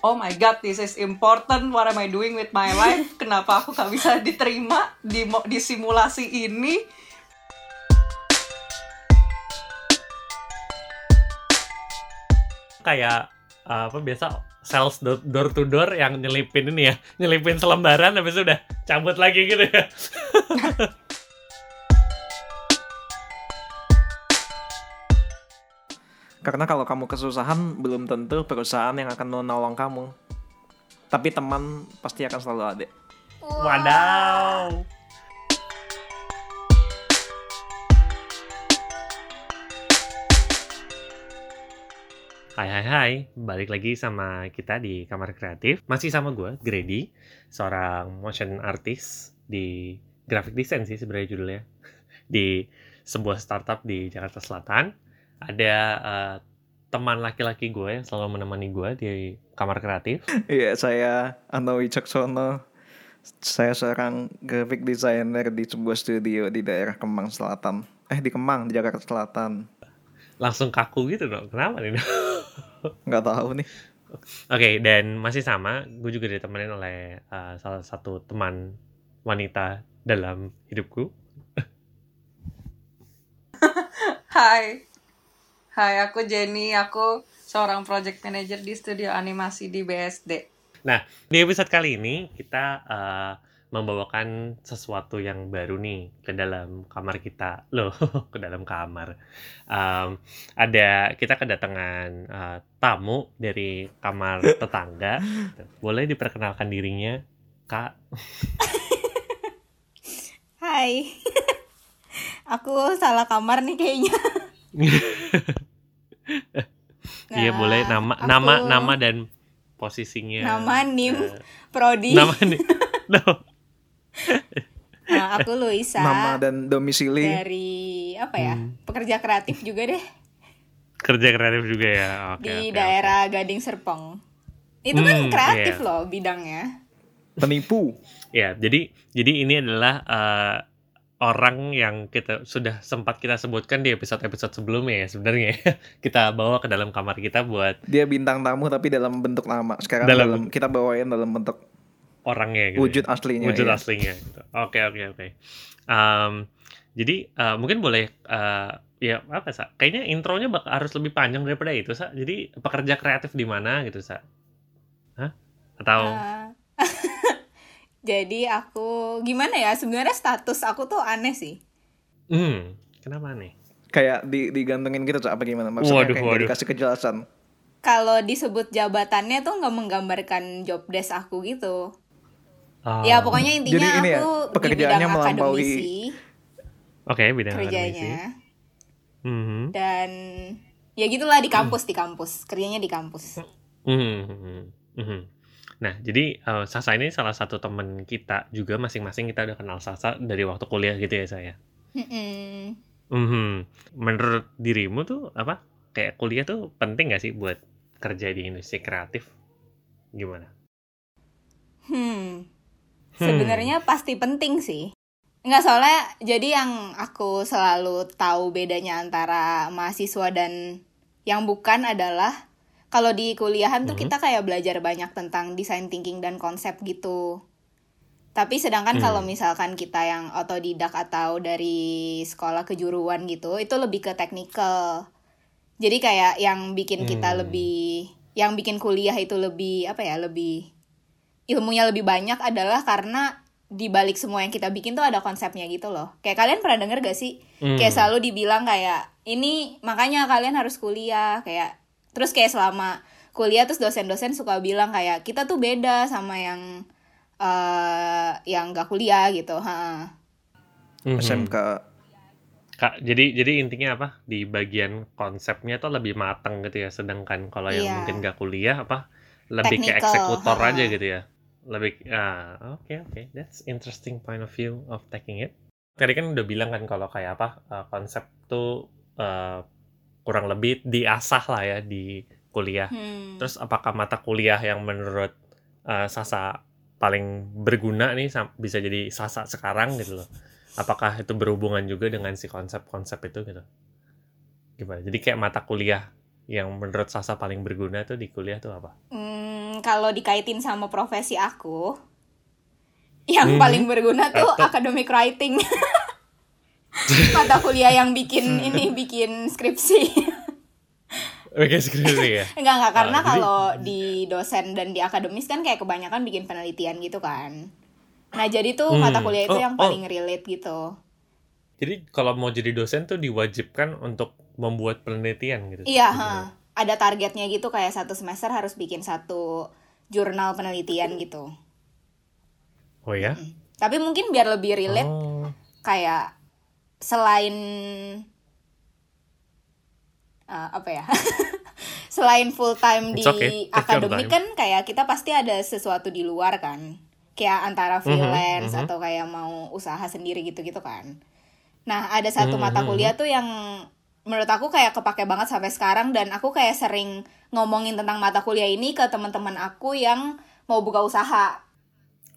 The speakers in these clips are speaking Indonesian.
oh my god this is important. What am I doing with my life? Kenapa aku gak bisa diterima di di simulasi ini? Kayak uh, apa biasa sales door, to door yang nyelipin ini ya. Nyelipin selembaran habis itu udah cabut lagi gitu ya Karena kalau kamu kesusahan, belum tentu perusahaan yang akan menolong kamu. Tapi teman pasti akan selalu ada. Wadaw. Hai hai hai, balik lagi sama kita di Kamar Kreatif. Masih sama gue, Grady, seorang motion artist di graphic design sih sebenarnya judulnya. Di sebuah startup di Jakarta Selatan. Ada uh, teman laki-laki gue yang selalu menemani gue di Kamar Kreatif. Iya, saya Ano Wicaksono. Saya seorang graphic designer di sebuah studio di daerah Kemang Selatan. Eh, di Kemang, di Jakarta Selatan. Langsung kaku gitu dong. Kenapa nih? Nggak tahu nih. Oke, okay, dan masih sama, gue juga ditemenin oleh uh, salah satu teman wanita dalam hidupku. Hai. Hai, aku Jenny. Aku seorang project manager di studio animasi di BSD. Nah, di episode kali ini kita uh, membawakan sesuatu yang baru nih ke dalam kamar kita. Loh, ke dalam kamar. Um, ada kita kedatangan uh, tamu dari kamar tetangga. Boleh diperkenalkan dirinya, Kak? Hai. Aku salah kamar nih kayaknya. iya boleh nama aku- nama nama dan posisinya. Nama, nim, eh, Prodi. nama nih. No. Nah, aku Luisa Nama dan domisili. dari apa ya? Hmm. Pekerja kreatif juga deh Kerja kreatif juga ya. Oke. di oke, daerah Gading Serpong. Itu kan Hmm, kreatif iya. loh bidangnya. Penipu. Ya, jadi jadi ini adalah eh, orang yang kita sudah sempat kita sebutkan di episode-episode sebelumnya ya sebenarnya ya. kita bawa ke dalam kamar kita buat Dia bintang tamu tapi dalam bentuk nama. Sekarang Dalam- dalam, kita bawain dalam bentuk orangnya gitu. wujud ya. aslinya. wujud iya. aslinya. gitu. Oke oke oke. Jadi eh, mungkin boleh eh, ya apa sa? Kayaknya intronya bak harus lebih panjang daripada itu sa. Jadi pekerja kreatif di mana gitu sa? Hah? Atau Ah. Jadi aku gimana ya? Sebenarnya status aku tuh aneh sih. hmm, kenapa nih? Kayak di, digantungin gitu apa gimana? Maksudnya Waduh, kayak waduh. dikasih kejelasan. Kalau disebut jabatannya tuh nggak menggambarkan job desk aku gitu. Oh, Ya pokoknya intinya Jadi ini ya, aku di pekerjaannya bidang melampaui akademisi Oke, bidang akademisi. kerjanya. Mhm. dan ya gitulah di kampus di kampus kerjanya di kampus Mhm, mhm. Nah, jadi eh, Sasa ini salah satu teman kita juga masing-masing kita udah kenal Sasa dari waktu kuliah gitu ya saya. Mm-mm. Mhm. Menurut dirimu tuh apa? Kayak kuliah tuh penting gak sih buat kerja di industri kreatif? Gimana? hmm Hmm. sebenarnya pasti penting sih nggak soalnya jadi yang aku selalu tahu bedanya antara mahasiswa dan yang bukan adalah kalau di kuliahan tuh Mhm. kita kayak belajar banyak tentang design thinking dan konsep gitu tapi sedangkan Hmm. kalau misalkan kita yang otodidak atau dari sekolah kejuruan gitu itu lebih ke technical jadi kayak yang bikin kita Hmm. lebih yang bikin kuliah itu lebih apa ya lebih ilmunya lebih banyak adalah karena di balik semua yang kita bikin tuh ada konsepnya gitu loh. Kayak kalian pernah denger gak sih? Hmm. Kayak selalu dibilang kayak ini makanya kalian harus kuliah kayak terus kayak selama kuliah terus dosen-dosen suka bilang kayak kita tuh beda sama yang eh yang gak kuliah gitu. Ha. Mhm. SMK. Kak, jadi jadi intinya apa? Di bagian konsepnya tuh lebih matang gitu ya. Sedangkan kalau yang Iya. mungkin gak kuliah apa? Lebih ke Technical, eksekutor ha. aja gitu ya. Lebih ah oke oke. That's interesting point of view of taking it. Tadi kan udah bilang kan kalau kayak apa? eh, konsep tuh eh, kurang lebih diasah lah ya di kuliah. Hmm. Terus apakah mata kuliah yang menurut eh, Sasa paling berguna nih bisa jadi Sasa sekarang gitu loh? Apakah itu berhubungan juga dengan si konsep-konsep itu gitu? Gimana? Jadi kayak mata kuliah yang menurut Sasa paling berguna tuh di kuliah tuh apa? Hmm, kalau dikaitin sama profesi aku yang Mhm. paling berguna tuh Atau- academic writing mata kuliah yang bikin ini bikin skripsi Oke, skripsi ya. enggak enggak karena Ah, jadi- kalau di dosen dan di akademis kan kayak kebanyakan bikin penelitian gitu kan nah jadi tuh Hmm. mata kuliah itu Oh, yang oh. paling relate gitu Jadi kalau mau jadi dosen tuh diwajibkan untuk membuat penelitian gitu. Iya, sebenarnya. ha. ada targetnya gitu kayak satu semester harus bikin satu jurnal penelitian gitu. Oh ya? Tapi mungkin biar lebih relate Oh. kayak selain eh, apa ya? selain full time di It's okay, take your akademik kan kayak kita pasti ada sesuatu di luar kan. Kayak antara freelance mhm. atau kayak mau usaha sendiri gitu-gitu kan. Nah, ada satu Mhm, mata mhm. kuliah tuh yang menurut aku kayak kepake banget sampai sekarang dan aku kayak sering ngomongin tentang mata kuliah ini ke teman-teman aku yang mau buka usaha.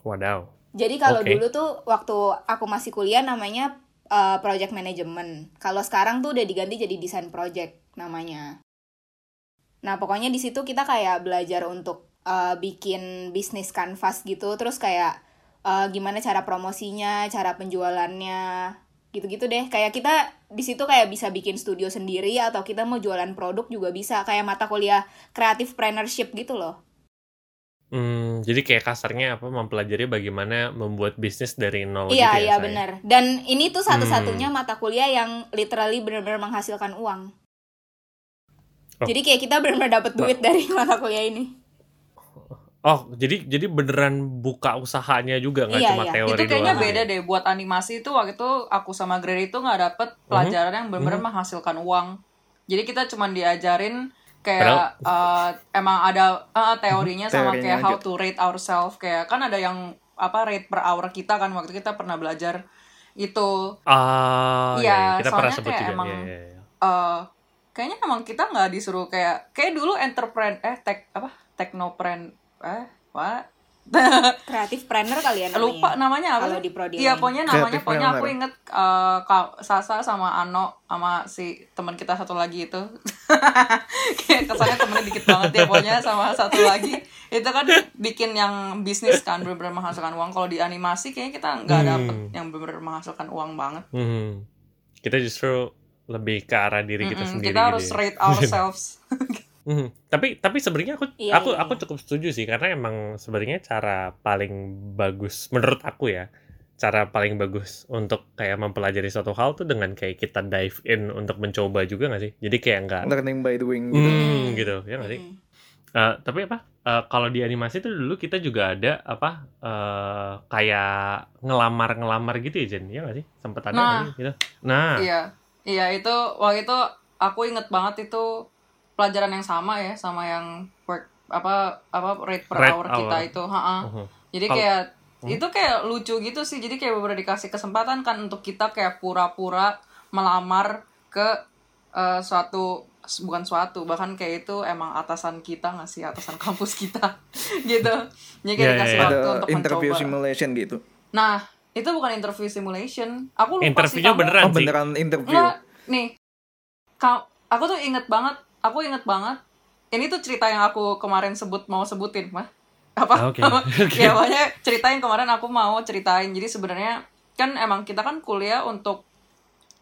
Wadaw. Jadi kalau Oke. dulu tuh waktu aku masih kuliah namanya uh, project management. Kalau sekarang tuh udah diganti jadi design project namanya. Nah, pokoknya di situ kita kayak belajar untuk uh, bikin bisnis canvas gitu, terus kayak uh, gimana cara promosinya, cara penjualannya, gitu-gitu deh. Kayak kita di situ kayak bisa bikin studio sendiri atau kita mau jualan produk juga bisa. Kayak mata kuliah creative entrepreneurship gitu loh. Hmm, jadi kayak kasarnya apa mempelajari bagaimana membuat bisnis dari nol Iya, gitu ya. iya Say? benar. Dan ini tuh satu-satunya Hmm. mata kuliah yang literally benar-benar menghasilkan uang. Oh. Jadi kayak kita benar-benar dapat duit dari mata kuliah ini. Oh, jadi jadi beneran buka usahanya juga nggak Iya, cuma iya. teori itu kayaknya doang. beda deh buat animasi itu waktu itu aku sama Grady itu nggak dapet Mhm. pelajaran yang benar-benar menghasilkan uang jadi kita cuma diajarin kayak eh, emang ada eh, teorinya sama Teorinya kayak how to rate ourselves. Kayak kan ada yang apa rate per hour kita kan waktu kita pernah belajar itu. Ah, Iya, iya, kita pernah soalnya sebut kayak juga. emang- Iya, iya, iya. eh kayaknya emang kita nggak disuruh kayak kayak dulu entrepreneur eh tek apa teknopren eh what Kreatif planner kali ya namanya. lupa namanya apa Kalau di prodi iya pokoknya namanya pokoknya aku inget eh, Kak Sasa sama Ano sama si teman kita satu lagi itu kayak kesannya temennya dikit banget ya pokoknya sama satu lagi itu kan bikin yang bisnis kan bener-bener menghasilkan uang kalau di animasi kayaknya kita nggak Hmm. dapet yang bener-bener menghasilkan uang banget Mhm. Kita justru lebih ke arah diri kita Mm-mm, sendiri. kita gitu harus ya. rate ourselves Mhm. Tapi tapi sebenarnya aku Iya, aku iya, aku iya. cukup setuju sih karena emang sebenarnya cara paling bagus menurut aku ya cara paling bagus untuk kayak mempelajari suatu hal tuh dengan kayak kita dive in untuk mencoba juga gak sih? Jadi kayak enggak learning by doing gitu. hmm, gitu ya gak sih? Mm. Eh, tapi apa? eh, kalau di animasi tuh dulu kita juga ada apa eh, kayak ngelamar-ngelamar gitu ya Jen, ya gak sih? Sempet ada Nah. gitu. Nah, Iya, iya itu waktu itu aku inget banget itu pelajaran yang sama ya sama yang work apa apa rate per Rate hour kita hour. itu, ha-ha. Mhm. Jadi Kalau- kayak Hmm. itu kayak lucu gitu sih. Jadi kayak bener dikasih kesempatan kan untuk kita kayak pura-pura melamar ke eh, suatu bukan suatu bahkan kayak itu emang atasan kita nggak sih atasan kampus kita gitu. Jadi kayak Iya, iya, dikasih iya. waktu untuk interview mencoba. simulation gitu. Nah itu bukan interview simulation. Aku lupa interviewnya sih kamu- beneran Oh sih. beneran interview. Enggak, nih. Ka- aku tuh inget banget, aku inget banget. Ini tuh cerita yang aku kemarin sebut mau sebutin, mah. Apa? Ah, Oke, oke. ya pokoknya cerita yang kemarin aku mau ceritain. Jadi sebenarnya kan emang kita kan kuliah untuk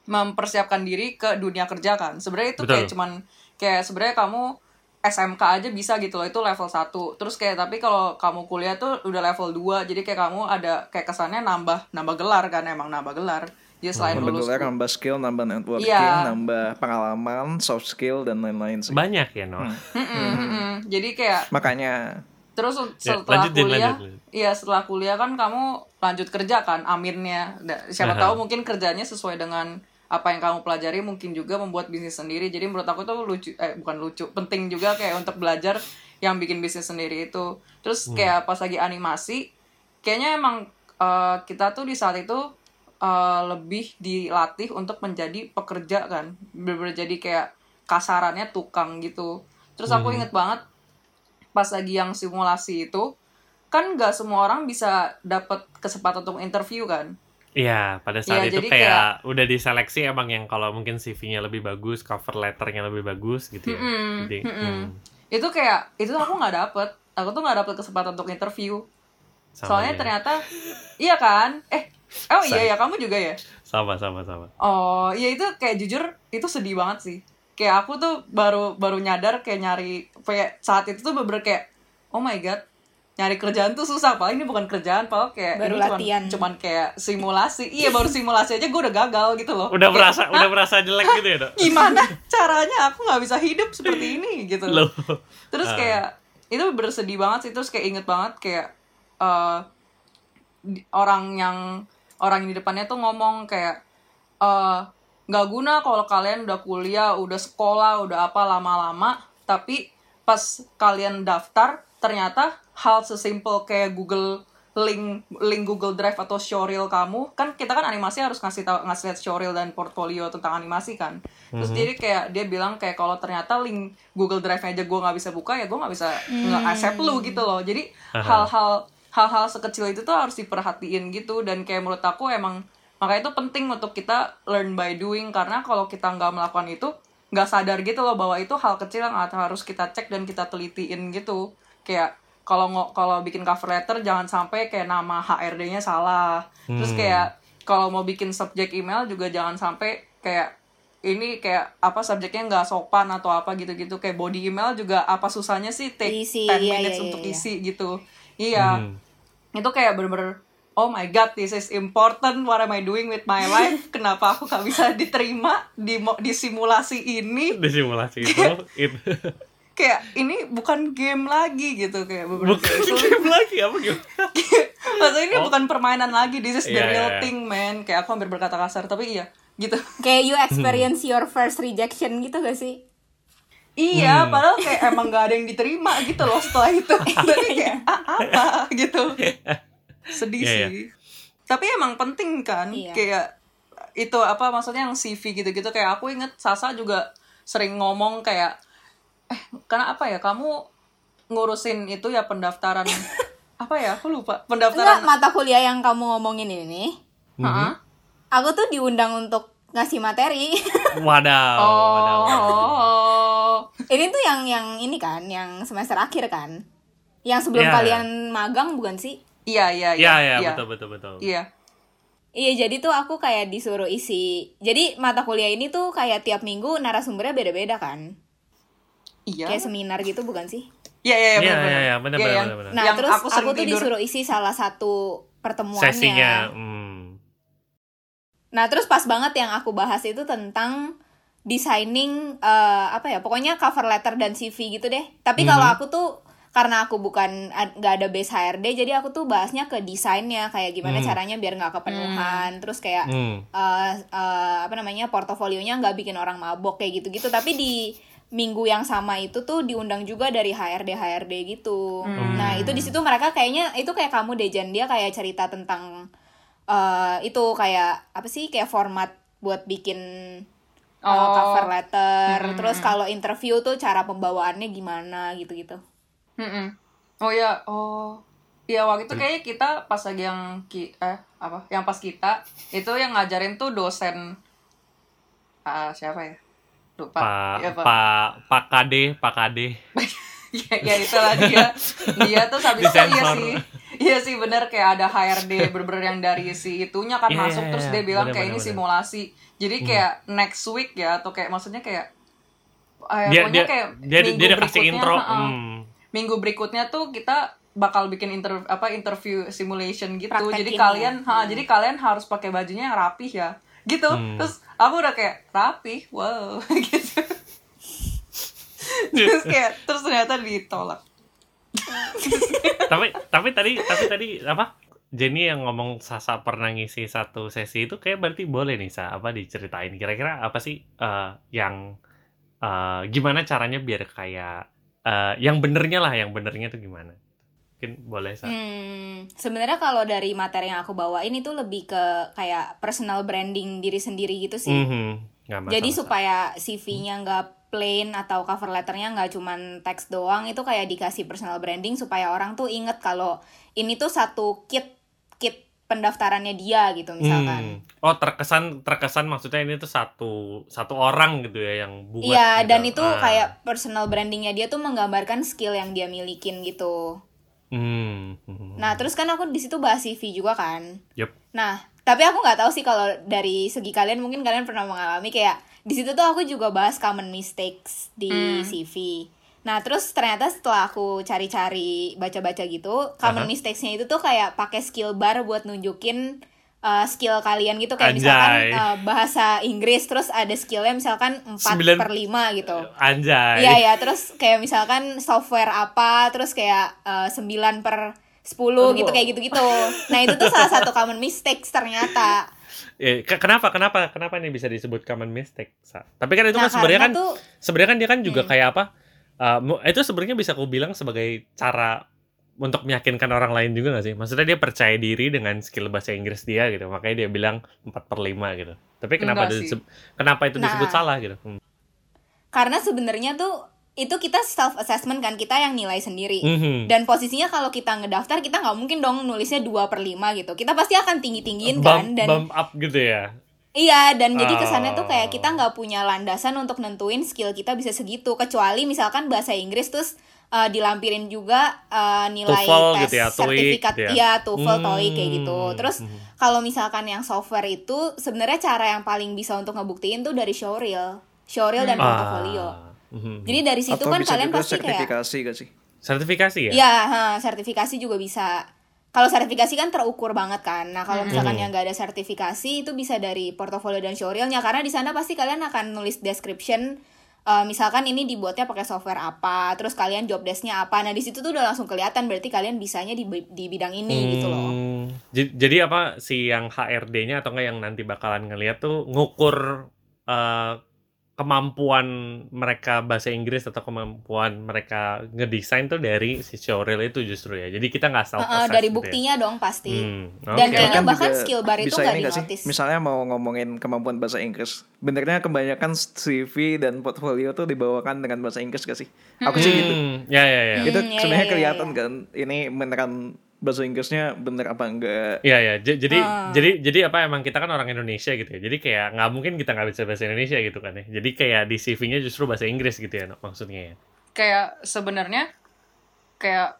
mempersiapkan diri ke dunia kerja kan. Sebenarnya itu kayak Betul. cuman kayak sebenarnya kamu SMK aja bisa gitu loh itu level 1 terus kayak tapi kalau kamu kuliah tuh udah level 2 jadi kayak kamu ada kayak kesannya nambah nambah gelar kan emang nambah gelar jadi selain nambah lulus gelar, nambah skill, nambah networking, Iya. nambah pengalaman, soft skill dan lain-lain sih. Banyak ya, no. Hmm. Mm-mm. jadi kayak Makanya terus Ya, setelah lanjut, Din, kuliah iya setelah kuliah kan kamu lanjut kerja kan aminnya Da- siapa Aha. tahu mungkin kerjanya sesuai dengan apa yang kamu pelajari mungkin juga membuat bisnis sendiri jadi menurut aku tuh lucu eh bukan lucu penting juga kayak untuk belajar yang bikin bisnis sendiri itu terus kayak pas lagi animasi kayaknya emang eh, kita tuh di saat itu eh, lebih dilatih untuk menjadi pekerja kan bener jadi kayak kasarannya tukang gitu terus aku inget banget pas lagi yang simulasi itu kan nggak semua orang bisa dapat kesempatan untuk interview kan Iya, pada saat Iya, itu jadi kayak, udah diseleksi emang yang kalau mungkin CV-nya lebih bagus, cover letternya lebih bagus gitu ya. Mm-mm, Jadi, mm-mm. hmm. itu kayak itu aku nggak dapet aku tuh nggak dapet kesempatan untuk interview Sama soalnya ya. ternyata iya kan eh oh Say. iya ya kamu juga ya sama sama sama Oh, ya itu kayak jujur itu sedih banget sih. Kayak aku tuh baru baru nyadar kayak nyari kayak saat itu tuh bener kayak oh my god nyari kerjaan tuh susah paling ini bukan kerjaan paling kayak Baru ini cuman, latihan. cuman kayak simulasi iya baru simulasi aja gue udah gagal gitu loh udah Kayak, merasa "Hah? udah merasa jelek gitu ya dok gimana caranya aku nggak bisa hidup seperti ini gitu Loh. terus Ah. kayak itu bersedih banget sih terus kayak inget banget kayak di- orang yang orang yang di depannya tuh ngomong kayak eh, nggak guna kalau kalian udah kuliah udah sekolah udah apa lama-lama. Tapi pas kalian daftar ternyata hal sesimpel kayak Google link link Google Drive atau showreel kamu kan kita kan animasi harus ngasih tahu ngasih lihat showreel dan portfolio tentang animasi kan. Terus jadi kayak dia bilang kayak kalau ternyata link Google Drive aja gue nggak bisa buka ya gue nggak bisa nggak accept lu gitu loh. Jadi hal-hal hal-hal sekecil itu tuh harus diperhatiin gitu. Dan kayak menurut aku emang makanya itu penting untuk kita learn by doing. Karena kalau kita nggak melakukan itu nggak sadar gitu loh bahwa itu hal kecil yang harus kita cek dan kita telitiin gitu. Kayak kalau ngo- kalau bikin cover letter jangan sampai kayak nama HRD-nya salah. Terus kayak kalau mau bikin subjek email juga jangan sampai kayak ini kayak apa subjeknya nggak sopan atau apa gitu-gitu. Kayak body email juga apa susahnya sih take Isi, 10 iya, minutes iya, untuk iya. isi gitu iya. Hmm. itu kayak bener-bener oh my god this is important. What am I doing with my life? Kenapa aku gak bisa diterima di di simulasi ini? Di simulasi itu. Itu kayak ini bukan game lagi gitu kayak bener-bener bukan sulit. game lagi apa gitu Maksudnya ini bukan permainan lagi this is the Iya, real iya, iya. thing man. Kayak aku hampir berkata kasar tapi iya gitu. Kayak you experience your first rejection gitu gak sih? Iya Hmm. padahal kayak emang gak ada yang diterima gitu loh setelah itu tapi kayak ah, apa gitu sedih Iya, iya. sih tapi emang penting kan Iya. kayak itu apa maksudnya yang CV gitu-gitu kayak aku inget Sasa juga sering ngomong kayak eh karena apa ya kamu ngurusin itu ya pendaftaran apa ya aku lupa Enggak, pendaftaran mata kuliah yang kamu ngomongin ini, Heeh. aku tuh diundang untuk ngasih materi. wadaw wadaw ini tuh yang yang ini kan, yang semester akhir kan. Yang sebelum Iya. kalian magang bukan sih? iya iya iya iya iya betul betul betul iya Iya, jadi tuh aku kayak disuruh isi. Jadi mata kuliah ini tuh kayak tiap minggu narasumbernya beda-beda kan. iya Kayak seminar gitu bukan sih? iya iya Iya, benar iya, iya, benar, Iya, benar, yang- benar, benar. Nah, yang terus aku aku, tuh tidur. disuruh isi salah satu pertemuannya. sesinya hmm. Nah, terus pas banget yang aku bahas itu tentang designing eh, apa ya? Pokoknya cover letter dan CV gitu deh. Tapi kalau Mhm. aku tuh karena aku bukan nggak ada base HRD, jadi aku tuh bahasnya ke desainnya kayak gimana Hmm. caranya biar nggak kepenuhan. Terus kayak Hmm. eh, eh, apa namanya portofolionya nggak bikin orang mabok kayak gitu-gitu. Tapi di minggu yang sama itu tuh diundang juga dari HRD HRD gitu. Nah itu di situ mereka kayaknya itu kayak kamu Dejan dia kayak cerita tentang eh itu kayak apa sih kayak format buat bikin uh, Oh. cover letter. Terus kalau interview tuh cara pembawaannya gimana gitu-gitu. Mm-mm. Oh ya, oh. Iya waktu itu kayaknya kita pas lagi yang ki eh apa? Yang pas kita itu yang ngajarin tuh dosen ah siapa ya? Lupa. Pak Iya, Pak. Pak Pak Kade Pak Kade ya, ya itulah dia. Dia tuh habis itu iya sih. Iya sih bener kayak ada HRD bener-bener yang dari si itunya kan Iya, masuk iya, terus iya. dia bilang Bener, kayak bener, ini bener. simulasi. Jadi kayak next week ya atau kayak maksudnya kayak eh, dia pokoknya dia kayak dia dia, minggu dia udah kasih berikutnya, intro heeh hmm. minggu berikutnya tuh kita bakal bikin inter apa interview simulation gitu Praktekin jadi ya. kalian ha, jadi kalian harus pakai bajunya yang rapih ya gitu Hmm. terus aku udah kayak rapih wow gitu terus kayak terus ternyata ditolak. Tapi tapi tadi tapi tadi apa? Jenny yang ngomong Sasa pernah ngisi satu sesi itu kayak berarti boleh nih Sa apa diceritain? Kira-kira apa sih eh, yang eh, gimana caranya biar kayak eh, yang benernya lah yang benernya tuh gimana? Mungkin boleh Sa. Hmm, sebenarnya kalau dari materi yang aku bawa ini tuh lebih ke kayak personal branding diri sendiri gitu sih. Mhm. Nggak masalah, Jadi supaya CV-nya nggak plain atau cover letternya nggak cuman teks doang itu kayak dikasih personal branding supaya orang tuh inget kalau ini tuh satu kit kit pendaftarannya dia gitu misalkan. Hmm. Oh terkesan terkesan maksudnya ini tuh satu satu orang gitu ya yang buat. Iya gitu. dan itu Ah. kayak personal brandingnya dia tuh menggambarkan skill yang dia milikin gitu. Hmm. Nah terus kan aku di situ bahas CV juga kan. Yup. Nah tapi aku nggak tahu sih kalau dari segi kalian mungkin kalian pernah mengalami kayak di situ tuh aku juga bahas common mistakes di Hmm. CV. Nah terus ternyata setelah aku cari-cari baca-baca gitu, common Aha. mistakes-nya itu tuh kayak pakai skill bar buat nunjukin uh, skill kalian gitu kayak misalkan Anjay. uh, bahasa Inggris terus ada skillnya misalkan 4 Sembilan- per 5 gitu. Anjay. Iya ya, terus kayak misalkan software apa, terus kayak uh, 9 per 10 gitu kayak gitu-gitu. Nah, itu tuh salah satu common mistakes ternyata. Eh, ke- kenapa kenapa kenapa ini bisa disebut common mistake? Sa? Tapi kan itu Nah, kan sebenarnya kan tuh sebenarnya kan dia kan juga Hmm. kayak apa? Uh, itu sebenarnya bisa aku bilang sebagai cara untuk meyakinkan orang lain juga gak sih? Maksudnya dia percaya diri dengan skill bahasa Inggris dia gitu. Makanya dia bilang 4 per 5 gitu. Tapi kenapa Enggak itu sih. diseb- kenapa itu disebut Nah. salah gitu? Hmm. karena sebenarnya tuh itu kita self assessment kan kita yang nilai sendiri. Mhm. Dan posisinya kalau kita ngedaftar kita nggak mungkin dong nulisnya 2 per 5 gitu. Kita pasti akan tinggi-tinggiin kan bump, dan bump up gitu ya. Iya, dan jadi kesannya tuh Oh. kayak kita nggak punya landasan untuk nentuin skill kita bisa segitu. Kecuali misalkan bahasa Inggris terus uh, dilampirin juga uh, nilai TOEFL tes gitu ya, sertifikat gitu ya. ya, TOEFL, Hmm. TOEIC kayak gitu. Terus Hmm. kalau misalkan yang software itu sebenarnya cara yang paling bisa untuk ngebuktiin tuh dari showreel, showreel dan portofolio. Ah. Mhm. Jadi dari situ Atau kan bisa kalian juga pasti kayak sertifikasi gak sih? sertifikasi ya? Ya, ha, sertifikasi juga bisa. Kalau sertifikasi kan terukur banget kan. Nah, kalau misalkan yang nggak ada sertifikasi itu bisa dari portofolio dan showreelnya karena di sana pasti kalian akan nulis description eh, misalkan ini dibuatnya pakai software apa, terus kalian job desk-nya apa. Nah, di situ tuh udah langsung kelihatan berarti kalian bisanya di di bidang ini gitu loh. Hmm, Jadi apa si yang HRD-nya atau enggak yang nanti bakalan ngeliat tuh ngukur eh, kemampuan mereka bahasa Inggris atau kemampuan mereka ngedesain tuh dari si showreel itu justru ya. Jadi kita nggak self Heeh, dari buktinya dong pasti. Hmm, Dan oke. kayaknya Kan bahkan skill bar itu nggak nggak sih? Misalnya mau ngomongin kemampuan bahasa Inggris, benernya kebanyakan CV dan portfolio tuh dibawakan dengan bahasa Inggris gak sih? Aku sih gitu. Hmm, ya ya ya. Itu Hmm, iya, sebenarnya iya, kelihatan kan, ini beneran bahasa Inggrisnya bener apa enggak? Iya ya, jadi Ah. jadi jadi apa emang kita kan orang Indonesia gitu ya. Jadi kayak nggak mungkin kita nggak bisa bahasa Indonesia gitu kan ya. Jadi kayak di CV-nya justru bahasa Inggris gitu ya maksudnya ya. kayak sebenarnya kayak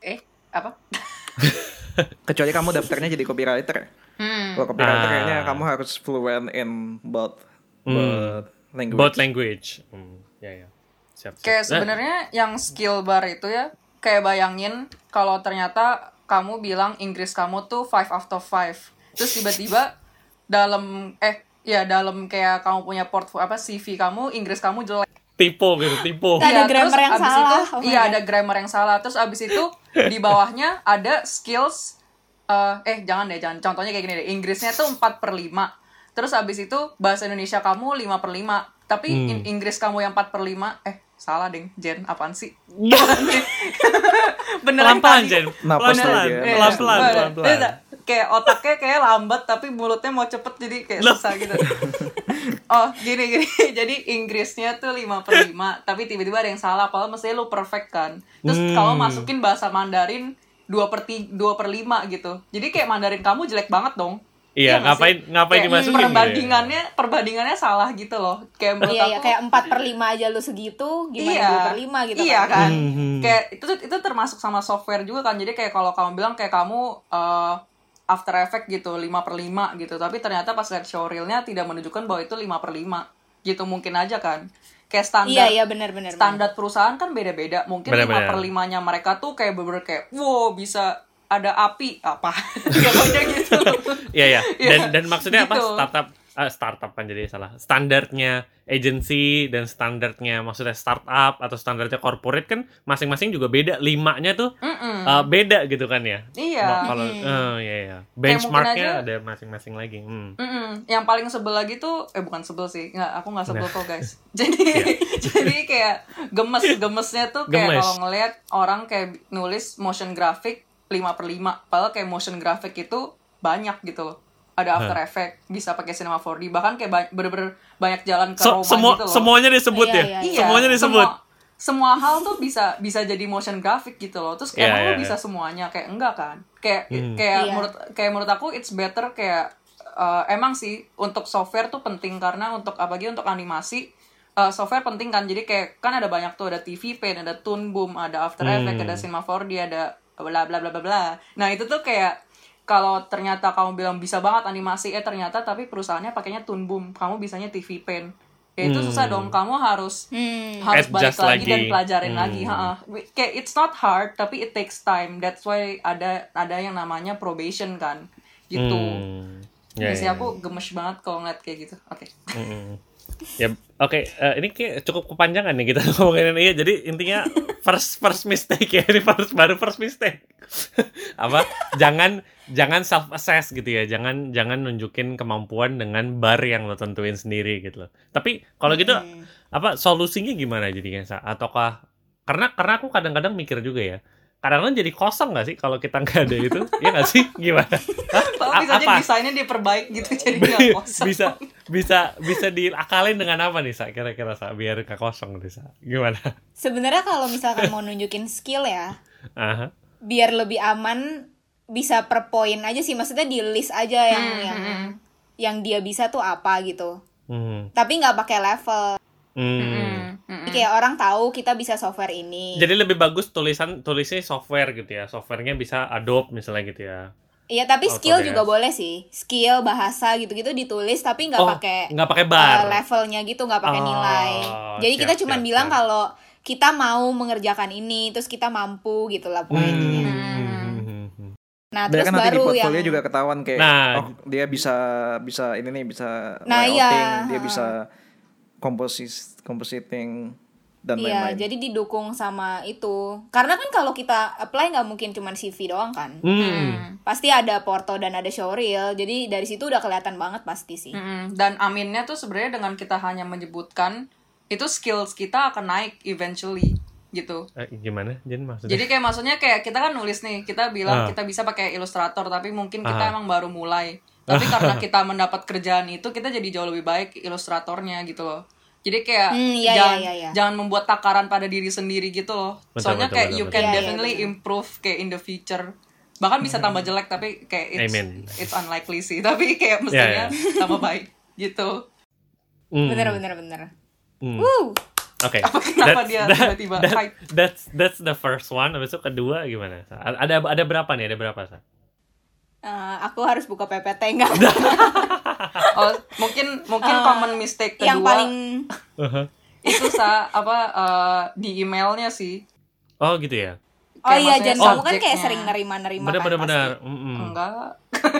eh apa Kecuali kamu daftarnya jadi copywriter. ya. hmm. Kalau copywriter Ah. kayaknya kamu harus fluent in both, Hmm. both language. Both language. Hmm, ya ya. Siap, siap. kayak Nah, sebenarnya yang skill bar itu ya kayak bayangin kalau ternyata kamu bilang Inggris kamu tuh 5 out of 5 terus tiba-tiba dalam eh ya dalam kayak kamu punya portfolio apa CV kamu Inggris kamu jelek. Tipe gitu, tipe. Ada Iya, grammar terus yang abis salah. itu, Oh iya ada grammar yang salah. Terus abis itu di bawahnya ada skills eh eh jangan deh jangan. Contohnya kayak gini deh. Inggrisnya tuh 4 per 5 terus abis itu bahasa Indonesia kamu 5 per 5 tapi Hmm. in- Inggris kamu yang 4 per 5 eh salah deh Jen apaan sih? Beneran Pelan-pelan, tadi. Jen. Napas ya, Iya, pelan-pelan, iya. pelan-pelan. Iya, kayak otaknya kayak lambat tapi mulutnya mau cepet jadi kayak susah gitu. Oh gini gini. Jadi Inggrisnya tuh 5 per 5 tapi tiba-tiba ada yang salah. Padahal mestinya lu perfect kan. Terus Hmm. kamu masukin bahasa Mandarin 2 per 2 per 5 gitu. Jadi kayak Mandarin kamu jelek banget dong Iya, nggak ngapain sih? ngapain Kayak dimasukin gitu ya? perbandingannya perbandingannya salah gitu loh kayak menurut Iya, aku ya, kayak 4 per 5 aja lu segitu, gimana iya, 2 per 5 gitu iya kan. kan, Hmm. kayak itu itu termasuk sama software juga kan jadi kayak kalau kamu bilang kayak kamu eh, After Effect gitu 5 per 5 gitu tapi ternyata pas lihat showreelnya tidak menunjukkan bahwa itu 5 per 5 gitu mungkin aja kan kayak standar Iya, iya benar-benar. standar perusahaan kan beda-beda mungkin Benar-benar. 5 per 5 nya mereka tuh kayak bener kayak wow bisa ada api apa ya pokoknya gitu Iya ya. Dan Iya, dan maksudnya apa? gitu. Startup eh, startup kan jadi salah. Standarnya agency dan standarnya maksudnya startup atau standarnya corporate kan masing-masing juga beda. Limanya tuh Mm-mm. eh, beda gitu kan ya. Iya. Kalau Hmm. eh, iya ya. mungkin Benchmarknya ada masing-masing lagi. Hmm. Mm-mm. Yang paling sebel lagi tuh, eh bukan sebel sih, nggak, aku nggak sebel Nah. kok guys. Jadi, jadi kayak gemes, gemesnya tuh kayak Gemes. kalau ngelihat orang kayak nulis motion graphic 5 per 5 padahal kayak motion graphic itu banyak gitu loh. Ada After Effect, bisa pakai Cinema 4D, bahkan kayak ba- bener-bener banyak jalan ke So- Roma semua gitu loh. semuanya disebut Iya, ya. iya, iya. Semuanya disebut. Semua, semua hal tuh bisa bisa jadi motion graphic gitu loh. Terus kayak Iya, emang iya, lo bisa iya. semuanya kayak enggak kan? kayak Hmm. kayak Iya. menurut kayak menurut aku it's better kayak uh, emang sih untuk software tuh penting karena untuk apalagi untuk animasi uh, software penting kan jadi kayak kan ada banyak tuh ada TV Paint ada Toon Boom ada After Hmm. Effects ada Cinema 4D ada bla bla bla bla bla. Nah itu tuh kayak kalau ternyata kamu bilang bisa banget animasi eh ternyata tapi perusahaannya pakainya Toon Boom. Kamu bisanya TV Paint ya itu susah dong. Kamu harus Hmm. harus balik Adjust lagi, dan lagi. pelajarin Hmm. lagi ha kayak it's not hard tapi it takes time. That's why ada ada yang namanya probation kan. Gitu. Hmm. Ya, Jadi sih ya, aku gemes banget kalau ngeliat kayak gitu. Oke. Mm-mm. Ya, oke. eh, ini kayak cukup kepanjangan nih kita ngomongin ini. Jadi intinya first first mistake ya. Ini first baru first mistake. Apa? Jangan jangan self assess gitu ya. Jangan jangan nunjukin kemampuan dengan bar yang lo tentuin sendiri gitu loh. Tapi kalau gitu Hmm. apa solusinya gimana jadinya Sa? Ataukah karena karena aku kadang-kadang mikir juga ya. Kadang-kadang jadi kosong gak sih kalau kita nggak ada itu? Iya gak sih? Gimana? Hah? Kalau A- bisa aja apa? desainnya diperbaik gitu jadi nggak kosong bisa bisa bisa diakalin dengan apa nih sa kira-kira sa biar gak kosong nih sa gimana Sebenarnya kalau misalkan mau nunjukin skill ya, Aha. biar lebih aman bisa per poin aja sih. Maksudnya di list aja yang Hmm, yang hmm, hmm. yang dia bisa tuh apa gitu. Hmm. Tapi nggak pakai level. Hmm. Hmm, hmm, Jadi kayak orang tahu kita bisa software ini. Jadi lebih bagus tulisan tulisnya software gitu ya. Softwarenya bisa Adobe misalnya gitu ya. Iya, tapi skill juga boleh sih. Skill, bahasa gitu-gitu ditulis tapi nggak Oh, pakai nggak pakai bar. uh, levelnya gitu, nggak pakai Oh, nilai. Jadi kita siap, cuma siap, bilang kalau kita mau mengerjakan ini, terus kita mampu gitu lah pokoknya. Hmm. Nah, Biar terus kan nanti di baru portfolio yang juga ketahuan kayak Nah. oh dia bisa bisa ini nih bisa Nah, iya. layouting, dia bisa komposis compositing dan Iya, lain-lain. jadi didukung sama itu. Karena kan kalau kita apply nggak mungkin cuma CV doang kan. Hmm. Pasti ada porto dan ada showreel. Jadi dari situ udah kelihatan banget pasti sih. Mm-mm. Dan aminnya tuh sebenarnya dengan kita hanya menyebutkan itu skills kita akan naik eventually gitu. Eh, gimana Jen maksudnya? Jadi kayak maksudnya kayak kita kan nulis nih, kita bilang Ah. kita bisa pakai Illustrator tapi mungkin kita Ah. emang baru mulai. Tapi karena kita mendapat kerjaan itu kita jadi jauh lebih baik ilustratornya gitu loh. Jadi kayak Hmm, iya, jangan iya, iya. jangan membuat takaran pada diri sendiri gitu loh. Betul, Soalnya betul, kayak betul, you betul. can Iya, iya, definitely betul. improve kayak in the future. Bahkan bisa tambah jelek tapi kayak it's Amen. it's unlikely sih. Tapi kayak Iya, mestinya iya. tambah baik gitu. Hmm. Bener bener bener. Hmm. Woo. Oke. kenapa dia tiba-tiba that- hype? That's that's the first one. Habis itu kedua gimana? Ada ada berapa nih? Ada berapa sa? Eh, aku harus buka PPT enggak? Oh, mungkin mungkin Eh, common mistake kedua yang paling itu sa apa eh, di emailnya sih. Oh gitu ya. Oh Kayak iya, maksudnya Jan, kamu kan kayak sering nerima-nerima Benar kan benar pasti. benar. Mm-mm. Enggak.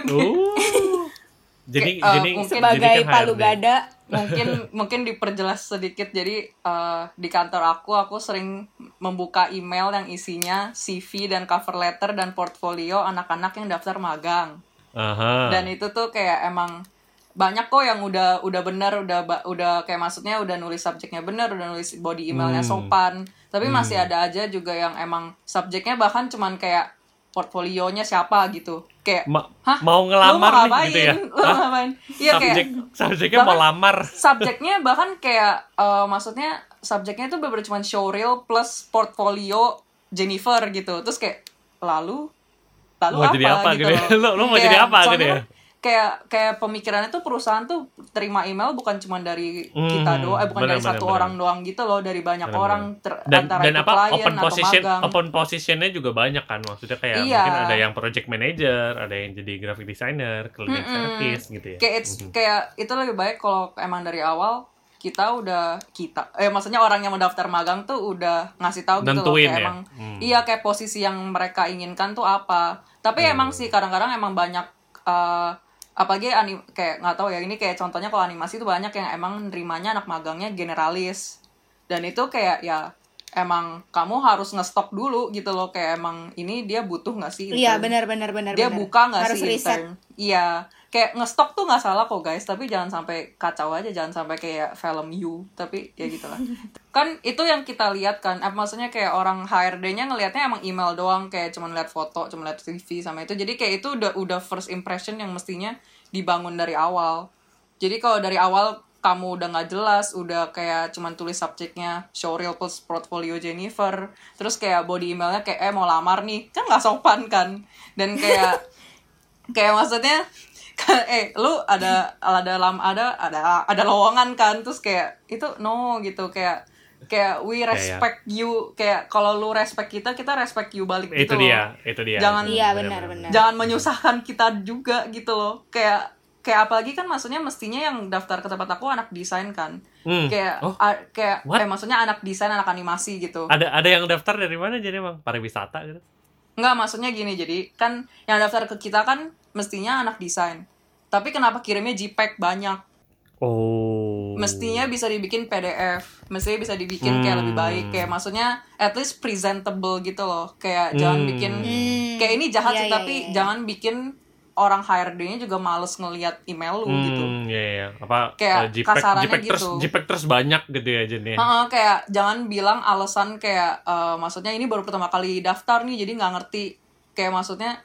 Uh. jadi eh, jadi mungkin Sebagai jadi kan palu gada. Mungkin mungkin diperjelas sedikit. Jadi eh, di kantor aku aku sering membuka email yang isinya CV dan cover letter dan portfolio anak-anak yang daftar magang. Aha. dan itu tuh kayak emang banyak kok yang udah udah bener udah udah kayak maksudnya udah nulis subjeknya bener udah nulis body emailnya Hmm. sopan. Tapi masih ada aja juga yang emang subjeknya bahkan cuman kayak portfolionya siapa gitu kayak Ma- Hah? mau ngelamar mau nih ngapain? gitu ya. Lu mau ngapain? Iya kayak Subjek subjeknya mau bahkan- lamar. subjeknya bahkan kayak eh, maksudnya subjeknya itu bener cuma showreel plus portfolio Jennifer gitu terus kayak lalu lalu Mau apa, jadi apa gitu gitu ya? loh. Lu- lu mau Kayak, jadi apa gitu ya? Kayak kayak pemikirannya tuh perusahaan tuh terima email bukan cuma dari kita Hmm, doang eh bukan benar, dari benar, satu benar. orang doang gitu loh dari banyak Benar, orang ter- Dan antara dan itu apa klien open atau position magang open positionnya juga banyak kan maksudnya kayak Iya. mungkin ada yang project manager, ada yang jadi graphic designer, cleaning Mm-mm. service gitu ya. kayak it's, kayak itu lebih baik kalau emang dari awal kita udah kita eh maksudnya orang yang mendaftar magang tuh udah ngasih tahu gitu loh kayak ya? emang Hmm. iya kayak posisi yang mereka inginkan tuh apa tapi Hmm. emang sih kadang-kadang emang banyak eh apalagi anim kayak nggak tahu ya ini kayak contohnya kalau animasi tuh banyak yang emang nerimanya anak magangnya generalis dan itu kayak ya emang kamu harus ngestok dulu gitu loh kayak emang ini dia butuh nggak sih Iya, benar benar benar dia benar. buka nggak sih riset. intern iya kayak ngestok tuh nggak salah kok guys. Tapi jangan sampai kacau aja jangan sampai kayak film you. Tapi ya gitulah. Kan itu yang kita lihat kan. Apa maksudnya kayak orang HRD-nya ngelihatnya emang email doang kayak cuma lihat foto cuma lihat CV sama itu. Jadi kayak itu udah udah first impression yang mestinya dibangun dari awal. Jadi kalau dari awal kamu udah nggak jelas udah kayak cuman tulis subjeknya showreel plus portfolio Jennifer terus kayak body emailnya kayak eh mau lamar nih. Kan nggak sopan kan. Dan kayak kayak maksudnya eh lu ada ada lam ada ada ada lowongan kan terus kayak itu no gitu kayak kayak we ya. respect you kayak kalau lu respect kita kita respect you balik itu gitu dia loh. itu dia Jangan- Iya, benar, benar. jangan menyusahkan kita juga gitu loh kayak kayak apalagi kan maksudnya mestinya yang daftar ke tempat aku anak desain kan Hmm. kayak Oh. a- kayak What? eh, maksudnya anak desain anak animasi gitu ada ada yang daftar dari mana jadi emang pariwisata gitu Nggak, maksudnya gini, jadi kan yang daftar ke kita kan mestinya anak desain. Tapi kenapa kirimnya JPEG banyak? oh Mestinya bisa dibikin PDF, mestinya bisa dibikin kayak Hmm. lebih baik. Kayak maksudnya at least presentable gitu loh. Kayak jangan Hmm. bikin, Hmm. kayak ini jahat Iya, sih, iya, tapi iya, iya. jangan bikin orang HRD-nya juga males ngelihat email lu gitu. Hmm, iya, iya. Apa Kayak eh, JPEG, kasarannya JPEG terus gitu. JPEG terus banyak gitu ya Jen ya. Heeh, kayak jangan bilang alasan kayak eh, maksudnya ini baru pertama kali daftar nih jadi nggak ngerti kayak maksudnya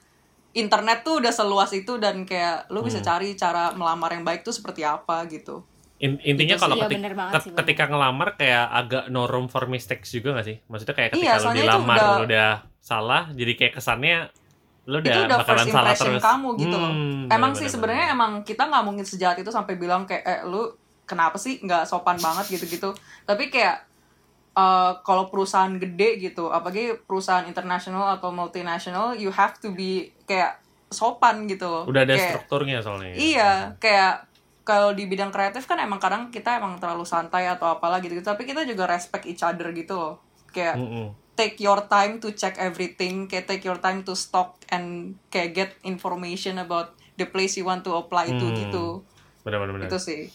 internet tuh udah seluas itu dan kayak lu bisa Hmm. cari cara melamar yang baik tuh seperti apa gitu. In- intinya Gitu kalau. Iya, ketik- bener banget sih, ketika ngelamar kayak agak no room for mistakes juga gak sih? Maksudnya kayak ketika Iya, lu soalnya itu dilamar udah- lu udah salah, jadi kayak kesannya lu udah, itu udah bakalan first salah terus. kamu gitu loh. Hmm, Emang bener, sih bener, sebenarnya emang kita nggak mungkin sejahat itu sampai bilang kayak eh lu kenapa sih nggak sopan banget gitu-gitu. Tapi kayak eh, kalau perusahaan gede gitu, apalagi perusahaan internasional atau multinational, you have to be kayak sopan gitu loh. udah ada Kayak- strukturnya soalnya. Iya, kayak kalau di bidang kreatif kan emang kadang kita emang terlalu santai atau apalah gitu, -gitu. tapi kita juga respect each other gitu loh. Kayak Mm-mm. take your time to check everything, kayak take your time to stalk and kayak get information about the place you want to apply to Hmm. gitu. Benar-benar. benar. Itu sih.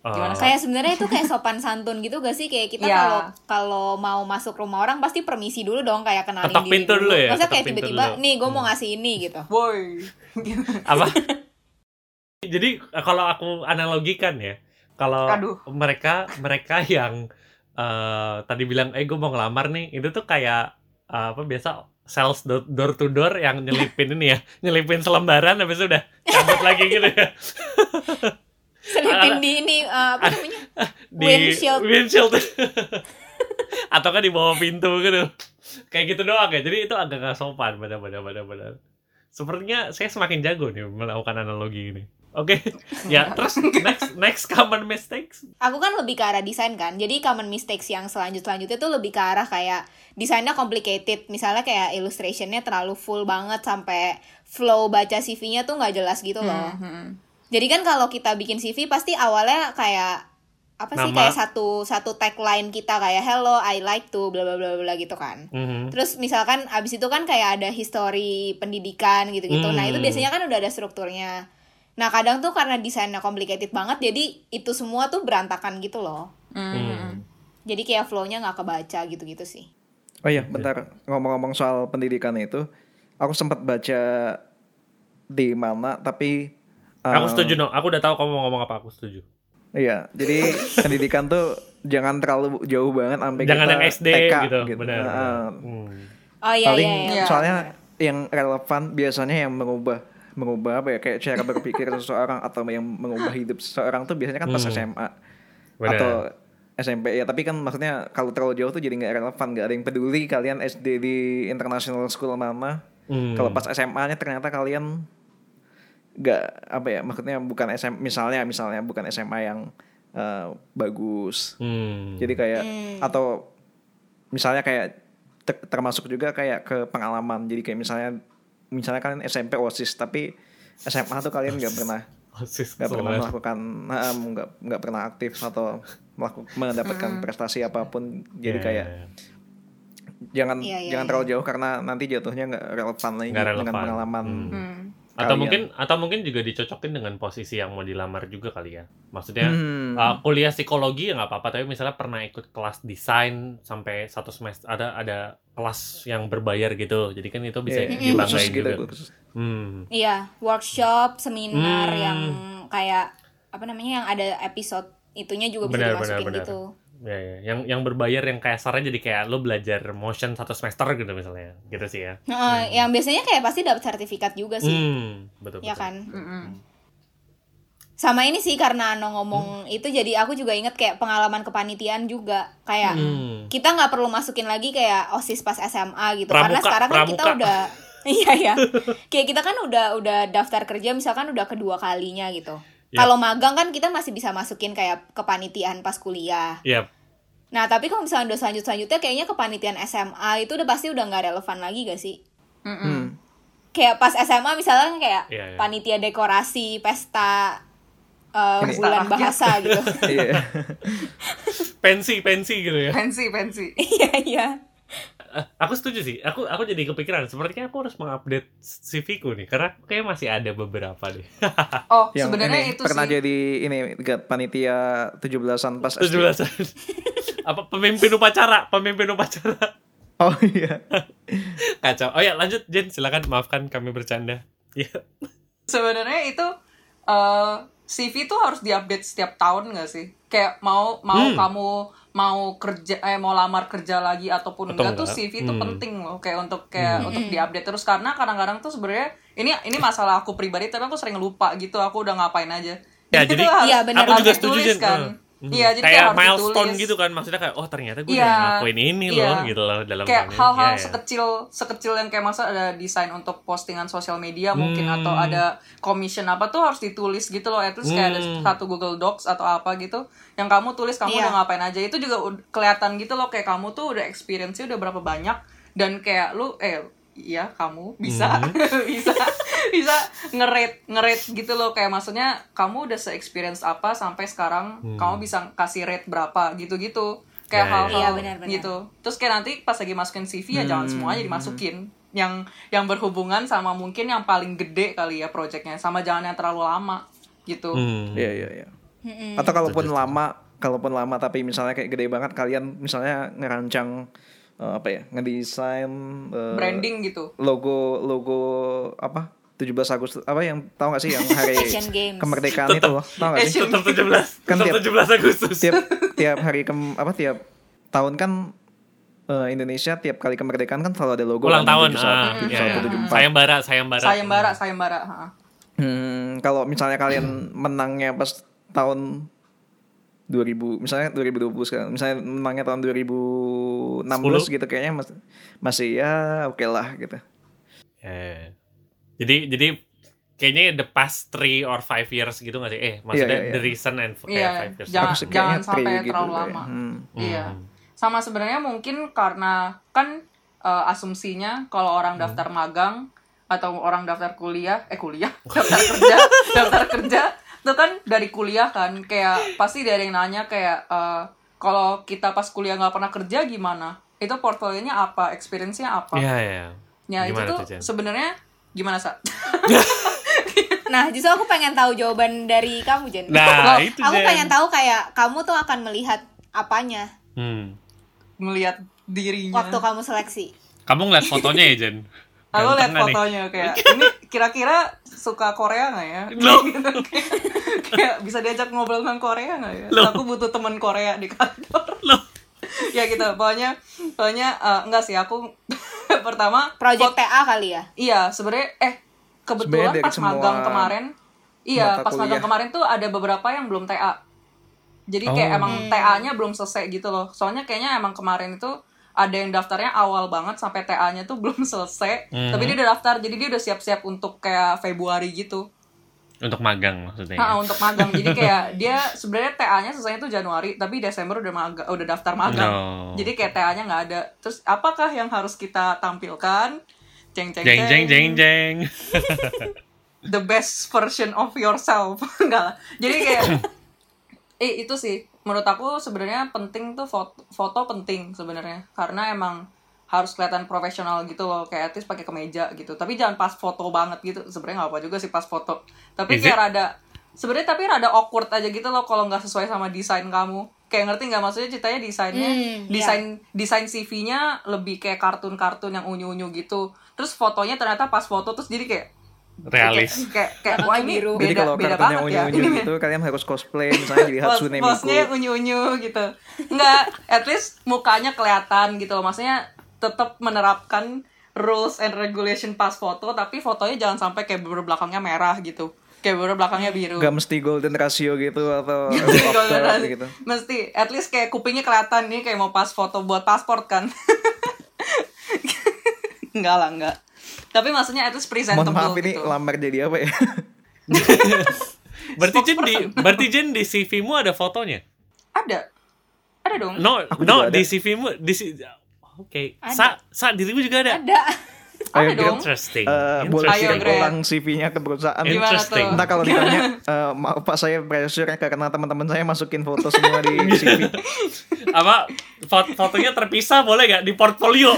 Eh, gimana sih? Kayak sebenarnya itu kayak sopan santun gitu gak sih kayak kita Iya. kalau kalau mau masuk rumah orang pasti permisi dulu dong kayak kenalin Ketok diri pintu dulu ya, Masa kayak tiba-tiba nih gue mau Hmm. ngasih ini gitu. Boy. apa? Jadi eh, kalau aku analogikan ya, kalau mereka mereka yang eh, tadi bilang, eh gue mau ngelamar nih, itu tuh kayak eh, apa biasa sales door, door to door yang nyelipin ini ya, nyelipin selembaran habis itu udah cabut lagi gitu ya. Selipin di ini uh, apa namanya? Di Windshield. windshield. Atau kan di bawah pintu gitu. Kayak gitu doang ya. Jadi itu agak gak sopan benar-benar benar-benar. Sepertinya saya semakin jago nih melakukan analogi ini. Oke, ya terus next next common mistakes. Aku kan lebih ke arah desain kan. Jadi common mistakes yang selanjut selanjutnya tuh lebih ke arah kayak desainnya complicated. Misalnya kayak illustrationnya terlalu full banget sampai flow baca CV-nya tuh nggak jelas gitu loh. Hmm. Jadi kan kalau kita bikin CV pasti awalnya kayak apa sih Nama. kayak satu satu tagline kita kayak hello I like to bla bla bla bla gitu kan. Mhm. Terus misalkan abis itu kan kayak ada history pendidikan gitu-gitu. Nah itu Hmm. biasanya kan udah ada strukturnya. Nah kadang tuh karena desainnya complicated banget jadi itu semua tuh berantakan gitu loh. Hmm. Jadi kayak flow-nya nggak kebaca gitu-gitu sih. Oh iya, bentar ngomong-ngomong soal pendidikan itu, aku sempat baca di mana tapi Aku eh, setuju no. Aku udah tahu kamu mau ngomong apa. Aku setuju. Iya, jadi pendidikan tuh jangan terlalu jauh banget sampai Jangan kita yang SD TK gitu. Benar. Nah, benar. Hmm. Oh iya paling iya iya. Iya. soalnya yang relevan biasanya yang mengubah mengubah apa ya kayak cara berpikir seseorang atau yang mengubah hidup seseorang tuh biasanya kan pas Hmm. SMA Benar. atau SMP ya tapi kan maksudnya kalau terlalu jauh tuh jadi nggak relevan nggak ada yang peduli kalian SD di international school mana Hmm. kalau pas SMA-nya ternyata kalian nggak apa ya maksudnya bukan SM misalnya misalnya bukan SMA yang eh, bagus Hmm. jadi kayak Hmm. atau misalnya kayak ter- termasuk juga kayak ke pengalaman. Jadi kayak misalnya misalnya kalian SMP OSIS tapi SMA tuh kalian nggak pernah Osis nggak pernah melakukan nggak nggak pernah aktif atau melakukan mendapatkan prestasi apa pun. Jadi Iya, kayak iya, iya. jangan Iya, iya, jangan iya. terlalu jauh karena nanti jatuhnya nggak relevan lagi dengan relevan. pengalaman. Hmm. Atau kalian. mungkin atau mungkin juga dicocokin dengan posisi yang mau dilamar juga kali ya maksudnya Hmm. uh, kuliah psikologi ya nggak apa-apa tapi misalnya pernah ikut kelas desain sampai satu semester ada ada kelas yang berbayar gitu jadi kan itu bisa Iya, Hmm. dibanggain gitu, juga khusus. hmm. Iya, workshop, seminar Hmm. yang kayak apa namanya yang ada episode itunya juga bisa Benar, dimasukin benar, benar. gitu. Ya, ya. yang yang berbayar yang kayak saranya jadi kayak lo belajar motion satu semester gitu misalnya gitu sih ya Nah, yang biasanya kayak pasti dapat sertifikat juga sih. hmm, betul Ya betul. kan? Mm-mm. sama ini sih karena Ano ngomong itu jadi aku juga inget kayak pengalaman kepanitiaan juga kayak Hmm. kita nggak perlu masukin lagi kayak osis pas SMA gitu karena Pramuka, sekarang kan kita pramuka. udah iya ya kayak kita kan udah udah daftar kerja misalkan udah kedua kalinya gitu Ya. kalau magang kan kita masih bisa masukin kayak kepanitiaan pas kuliah Iya. nah tapi kalau misalnya udah selanjut selanjutnya kayaknya kepanitiaan SMA itu udah pasti udah nggak relevan lagi gak sih Mm-mm. Hmm. kayak pas SMA misalnya kayak Iya, iya. panitia dekorasi pesta uh, bulan rakyat. bahasa gitu Iya. Pensi, pensi gitu ya. pensi pensi iya iya aku setuju sih. Aku aku jadi kepikiran. Sepertinya aku harus mengupdate CV ku nih, karena kayak masih ada beberapa deh. oh Yang sebenarnya ini itu pernah sih jadi ini gak panitia 17-an pas SD. 17 Apa pemimpin upacara? Pemimpin upacara. Oh iya. Kacau. Oh ya, lanjut Jen, silakan maafkan kami bercanda. Iya. sebenarnya itu eh, CV tuh harus diupdate setiap tahun nggak sih kayak mau mau Hmm. kamu mau kerja eh mau lamar kerja lagi ataupun Atau enggak tuh enggak. CV itu Hmm. penting loh kayak untuk kayak Hmm. untuk diupdate terus karena kadang-kadang tuh sebenarnya ini ini masalah aku pribadi tapi aku sering lupa gitu aku udah ngapain aja Ya, Itu jadi- harus- Iya, benar. Aku harus juga setuju kan Eh. Mhm. iya jadi kayak kayak, harus milestone ditulis. gitu kan maksudnya kayak oh ternyata gue Iya. udah ngelakuin ini Iya. loh gitu loh dalam kayak hal-hal Iya, iya. sekecil sekecil yang kayak masa ada desain untuk postingan sosial media mungkin Hmm. atau ada commission apa tuh harus ditulis gitu loh at least kayak ada Hmm. satu Google Docs atau apa gitu yang kamu tulis kamu Iya. udah ngapain aja itu juga kelihatan gitu loh kayak kamu tuh udah experience udah berapa banyak dan kayak lu eh iya kamu bisa Hmm. bisa bisa ngerate ngerate gitu loh kayak maksudnya kamu udah se-experience apa sampai sekarang Hmm. kamu bisa kasih rate berapa gitu-gitu kayak Ya, ya. hal-hal Iya, benar-benar. gitu terus kayak nanti pas lagi masukin CV ya jangan Hmm. semuanya dimasukin yang yang berhubungan sama mungkin yang paling gede kali ya projectnya sama jangan yang terlalu lama gitu Hmm. Iya iya iya. Atau kalaupun lama, kalaupun lama tapi misalnya kayak gede banget kalian misalnya ngerancang eh, apa ya, ngedesain eh, branding gitu logo logo apa 17 Agustus apa yang tahu gak sih yang hari kemerdekaan itu loh tahu gak sih Asian Tetap 17. Kan Tetap tiap- 17 Agustus. tiap tiap hari kem apa tiap tahun kan eh, Indonesia tiap kali kemerdekaan kan selalu ada logo Ulang kan, tahun. 71, Ah, Hmm. iya, iya. 71, 74. Sayembara, sayembara. sayembara. Hmm, kalau misalnya kalian menangnya pas tahun 2000 misalnya 2020 sekarang misalnya menangnya tahun 2016 gitu kayaknya masih masih ya oke lah gitu. Eh. Jadi jadi kayaknya the past three or five years gitu nggak sih? Eh, maksudnya Iya, iya, the iya. recent and kayak Iya, five years. jangan- kayaknya sampai three gitu terlalu kayak. lama. Hmm. Iya. Hmm. Sama sebenarnya mungkin karena kan eh, asumsinya kalau orang Hmm. daftar magang atau orang daftar kuliah, eh kuliah, daftar kerja, daftar kerja itu kan dari kuliah kan kayak pasti ada yang nanya kayak eh, kalau kita pas kuliah nggak pernah kerja gimana? Itu portfolionya apa? Experience-nya apa? Iya, iya. Ya itu Gimana tuh tuh, Jen? sebenarnya gimana sa? Nah, justru aku pengen tahu jawaban dari kamu, Jen. Nah, itu aku Jen. pengen tahu kayak kamu tuh akan melihat apanya Hmm. Melihat dirinya. waktu kamu seleksi. Kamu ngeliat fotonya ya, Jen? Aku lihat nggak nih? fotonya kayak ini kira-kira suka Korea nggak ya? Loh. Gitu. kayak bisa diajak ngobrol tentang Korea nggak ya? Loh. Aku butuh teman Korea di kantor. Loh. ya gitu. Pokoknya pokoknya eh, enggak sih aku pertama Project TA kali ya? Iya, sebenarnya eh kebetulan Sebenarnya dari pas magang kemarin iya, pas magang kuliah. kemarin tuh ada beberapa yang belum TA. Jadi kayak Oh. emang TA-nya belum selesai gitu loh. Soalnya kayaknya emang kemarin itu ada yang daftarnya awal banget sampai TA-nya tuh belum selesai. Mhm. Tapi dia udah daftar, jadi dia udah siap-siap untuk kayak Februari gitu. Untuk magang maksudnya. Nah, untuk magang. Jadi kayak dia sebenarnya TA-nya selesai itu Januari, tapi Desember udah maga, udah daftar magang. No. Jadi kayak TA-nya nggak ada. Terus apakah yang harus kita tampilkan? Jeng jeng jeng jeng jeng jeng. the best version of yourself enggak lah jadi kayak eh itu sih. Menurut aku sebenarnya penting tuh foto, foto penting sebenarnya. Karena emang harus kelihatan profesional gitu loh. Kayak artis pakai kemeja gitu. Tapi jangan pas foto banget gitu. Sebenarnya nggak apa juga sih pas foto. Tapi Is kayak it? rada sebenarnya tapi rada awkward aja gitu loh kalau nggak sesuai sama desain kamu. Kayak ngerti nggak maksudnya ceritanya desainnya? Iya. desain desain CV-nya lebih kayak kartun-kartun yang unyu-unyu gitu. Terus fotonya ternyata pas foto terus jadi kayak Realis. kayak kayak, wah ini biru. beda Jadi kalau beda kartunya banget ya. gitu kalian harus cosplay misalnya jadi Hatsune Miku. unyu-unyu gitu. Enggak at least mukanya kelihatan gitu loh. Maksudnya tetap menerapkan rules and regulation pas foto tapi fotonya jangan sampai kayak berbelakangnya merah gitu. Kayak baru belakangnya biru. Gak mesti golden ratio gitu atau octet nggak- gitu. mesti at least kayak kupingnya kelihatan nih kayak mau pas foto buat pasport kan. Enggak lah enggak tapi maksudnya at least presentable Mohon maaf ini gitu lamar jadi apa ya? Berarti Jen di berarti Jen di CV-mu ada fotonya? ada ada dong No, Aku no di CV-mu di si- Oke, Ada. sa sa dirimu juga ada. Ada. Ayo, ada dong Interesting. Eh, boleh kirim Greg. ulang CV-nya ke perusahaan. Interesting. Entah kalau ditanya, eh, maaf Pak saya pressure karena teman-teman saya masukin foto semua di CV. Apa fot- fotonya terpisah boleh gak di portfolio?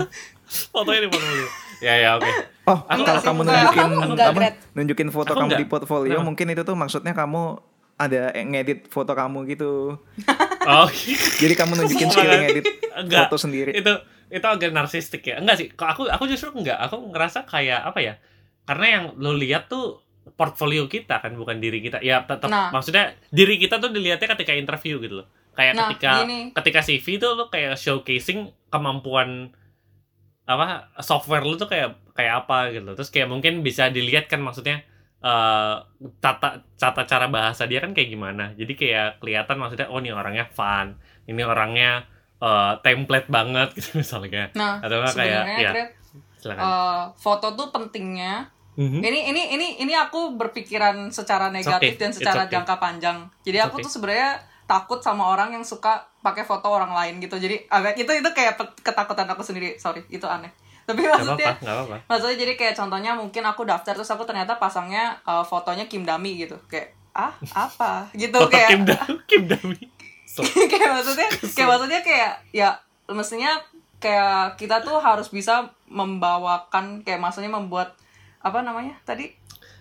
fotonya di portfolio. Ya ya oke. Oh, Aku- kalau sih, kamu enggak. nunjukin enggak, apa? Gret. Nunjukin foto Aku kamu enggak. di portfolio, Kenapa? mungkin itu tuh maksudnya kamu ada ngedit foto kamu gitu. Oh, Jadi kamu nunjukin skill ngedit enggak. foto sendiri. Itu itu agak narsistik ya. Enggak sih. Kok aku aku justru enggak. Aku ngerasa kayak apa ya? Karena yang lo lihat tuh portfolio kita kan bukan diri kita. Ya tetap Nah. maksudnya diri kita tuh dilihatnya ketika interview gitu loh. Kayak Nah, ketika gini. ketika CV tuh lo kayak showcasing kemampuan apa software lu tuh kayak kayak apa gitu. Terus kayak mungkin bisa dilihat kan maksudnya eh tata tata cara bahasa dia kan kayak gimana. Jadi kayak kelihatan maksudnya oh ini orangnya fun, ini orangnya eh, template banget gitu misalnya. nah Atau kayak ya Gret, silakan. eh, foto tuh pentingnya Mhm. ini ini ini ini aku berpikiran secara negatif okay. dan It's secara okay. jangka panjang jadi aku okay. tuh sebenarnya takut sama orang yang suka pakai foto orang lain gitu. Jadi agak itu itu kayak ketakutan aku sendiri. Sorry itu aneh. Tapi Gak maksudnya apa-apa, gak apa-apa. maksudnya jadi kayak contohnya mungkin aku daftar terus aku ternyata pasangnya uh, fotonya Kim Dami gitu. Kayak ah apa? Gitu Foto kayak Kim Dami, Kim Dami. So, kayak maksudnya kayak maksudnya kayak ya mestinya kayak kita tuh harus bisa membawakan kayak maksudnya membuat apa namanya tadi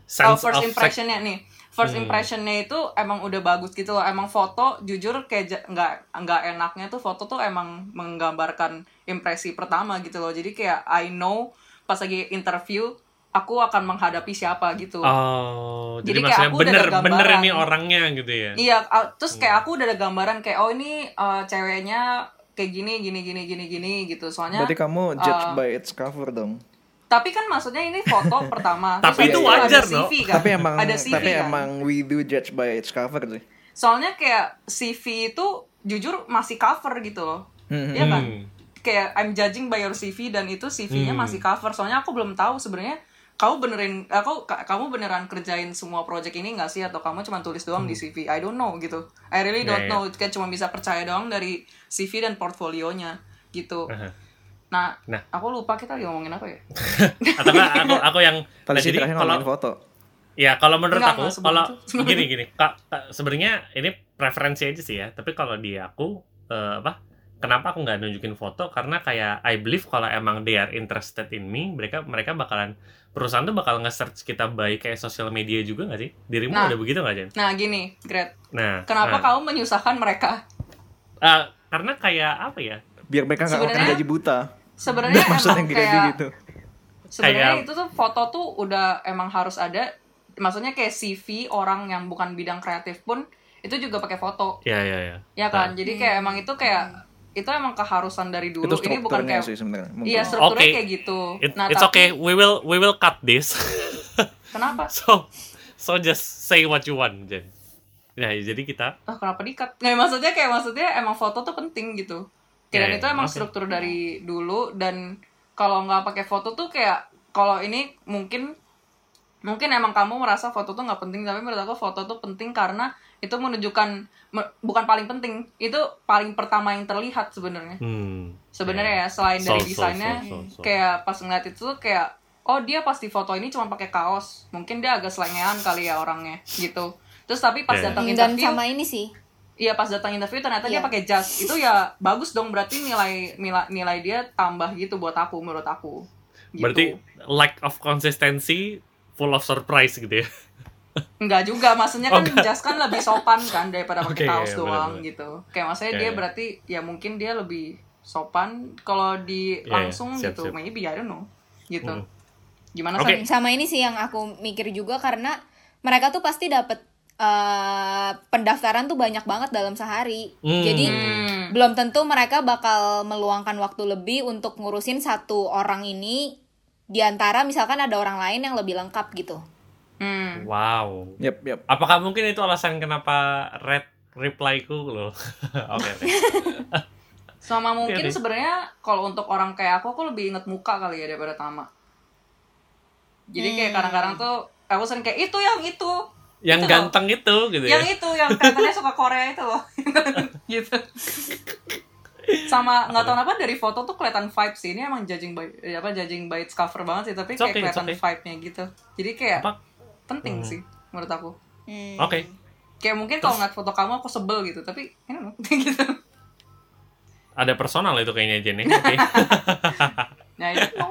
Oh, sense first of impressionnya nih first Hmm. impressionnya itu emang udah bagus gitu loh emang foto jujur kayak nggak nggak enaknya tuh foto tuh emang menggambarkan impresi pertama gitu loh jadi kayak I know pas lagi interview aku akan menghadapi siapa gitu Oh, jadi, Jadi kayak maksudnya aku udah bener ada bener gambaran. ini orangnya gitu ya. Iya, terus Hmm. kayak aku udah ada gambaran kayak oh ini uh, ceweknya kayak gini gini gini gini gini gitu. Soalnya Berarti kamu judge uh, by its cover dong. Tapi kan maksudnya ini foto pertama. Tapi itu wajar, ada CV no? kan? Tapi emang ada CV tapi kan? emang we do judge by its cover sih. Soalnya kayak CV itu jujur masih cover gitu loh. Hmm, Iya kan? Hmm. Kayak I'm judging by your CV dan itu CV-nya Hmm. masih cover. Soalnya aku belum tahu sebenarnya kamu benerin aku ka- kamu beneran kerjain semua project ini nggak sih atau kamu cuma tulis doang di CV? I don't know gitu. I really Hmm. Don't ya. know. Kayak cuma bisa percaya doang dari CV dan portfolionya gitu. Aha. Nah, Nah. aku lupa kita lagi ngomongin apa ya? Atau enggak aku aku yang Tadi nah, sih jadi kalau foto. ya kalau menurut Enggak, aku enggak, kalau itu, gini gini kak, sebenarnya ini preferensi aja sih ya tapi kalau di aku eh, apa kenapa aku nggak nunjukin foto karena kayak I believe kalau emang they are interested in me mereka mereka bakalan perusahaan tuh bakal nge-search kita by kayak sosial media juga nggak sih dirimu Nah. ada begitu nggak Jen? Nah, gini, Gret. Nah Kenapa nah. kamu menyusahkan mereka? Eh, karena kayak apa ya Biar mereka nggak Sebenarnya- gaji buta. Sebenarnya Maksudnya emang kira kayak gitu. sebenarnya itu tuh foto tuh udah emang harus ada. Maksudnya kayak CV orang yang bukan bidang kreatif pun itu juga pakai foto. Ya ya ya. Ya kan? Jadi kayak emang itu kayak itu emang keharusan dari dulu. Itu ini bukan kayak sih sebenarnya. iya strukturnya Oke. kayak gitu. It- nah it's tapi okay. We will we will cut this. Kenapa? So so just say what you want Jen. Nah jadi kita ah kenapa dikat nggak maksudnya kayak maksudnya emang foto tuh penting gitu Ya, dan itu emang oke. struktur dari dulu dan kalau nggak pakai foto tuh kayak kalau ini mungkin mungkin emang kamu merasa foto tuh nggak penting tapi menurut aku foto tuh penting karena itu menunjukkan me- bukan paling penting itu paling pertama yang terlihat sebenarnya hmm, sebenarnya ya selain dari So, so, desainnya so, so, so. kayak pas ngeliat itu tuh kayak oh dia pas di foto ini cuma pakai kaos mungkin dia agak selengean kali ya orangnya gitu terus tapi pas Ya, ya. datang Hmm, Dan interview sama ini sih. Iya pas datang interview ternyata dia Iya. pakai jas itu ya bagus dong berarti nilai nilai nilai dia tambah gitu buat aku menurut aku. Gitu. Berarti lack of consistency, full of surprise gitu ya. enggak juga maksudnya Oh, kan enggak. jas kan lebih sopan kan daripada pakai Oke, kaos iya, doang benar-benar. gitu. Kayak maksudnya Iya, dia iya. berarti ya mungkin dia lebih sopan kalau di Iya, iya. langsung Siap, gitu siap. maybe I don't know gitu. Hmm. Gimana Oke. sih? Sama ini sih yang aku mikir juga karena mereka tuh pasti dapat eh, pendaftaran tuh banyak banget dalam sehari. Hmm. Jadi Hmm. belum tentu mereka bakal meluangkan waktu lebih untuk ngurusin satu orang ini di antara misalkan ada orang lain yang lebih lengkap gitu. Hmm. Wow. Yap, yap. Apakah mungkin itu alasan kenapa red reply-ku loh? Oke. Sama mungkin deh. sebenarnya kalau untuk orang kayak aku, aku lebih inget muka kali ya daripada nama. Jadi kayak Hmm. kadang-kadang tuh aku sering kayak itu yang itu, Yang Itu loh. ganteng itu gitu ya. yang itu yang katanya suka Korea itu loh, gitu. Sama nggak tahu kenapa dari foto tuh kelihatan vibe sih. Ini emang judging by eh, apa judging by its cover banget sih, tapi It's kayak okay, kelihatan okay. vibe-nya gitu. Jadi kayak Apa? penting sih menurut aku. Hmm. Oke. Kayak mungkin kalau ngeliat foto kamu aku sebel gitu, tapi ini loh gitu. Ada personal itu kayaknya Jen ya. Oke. Nah itu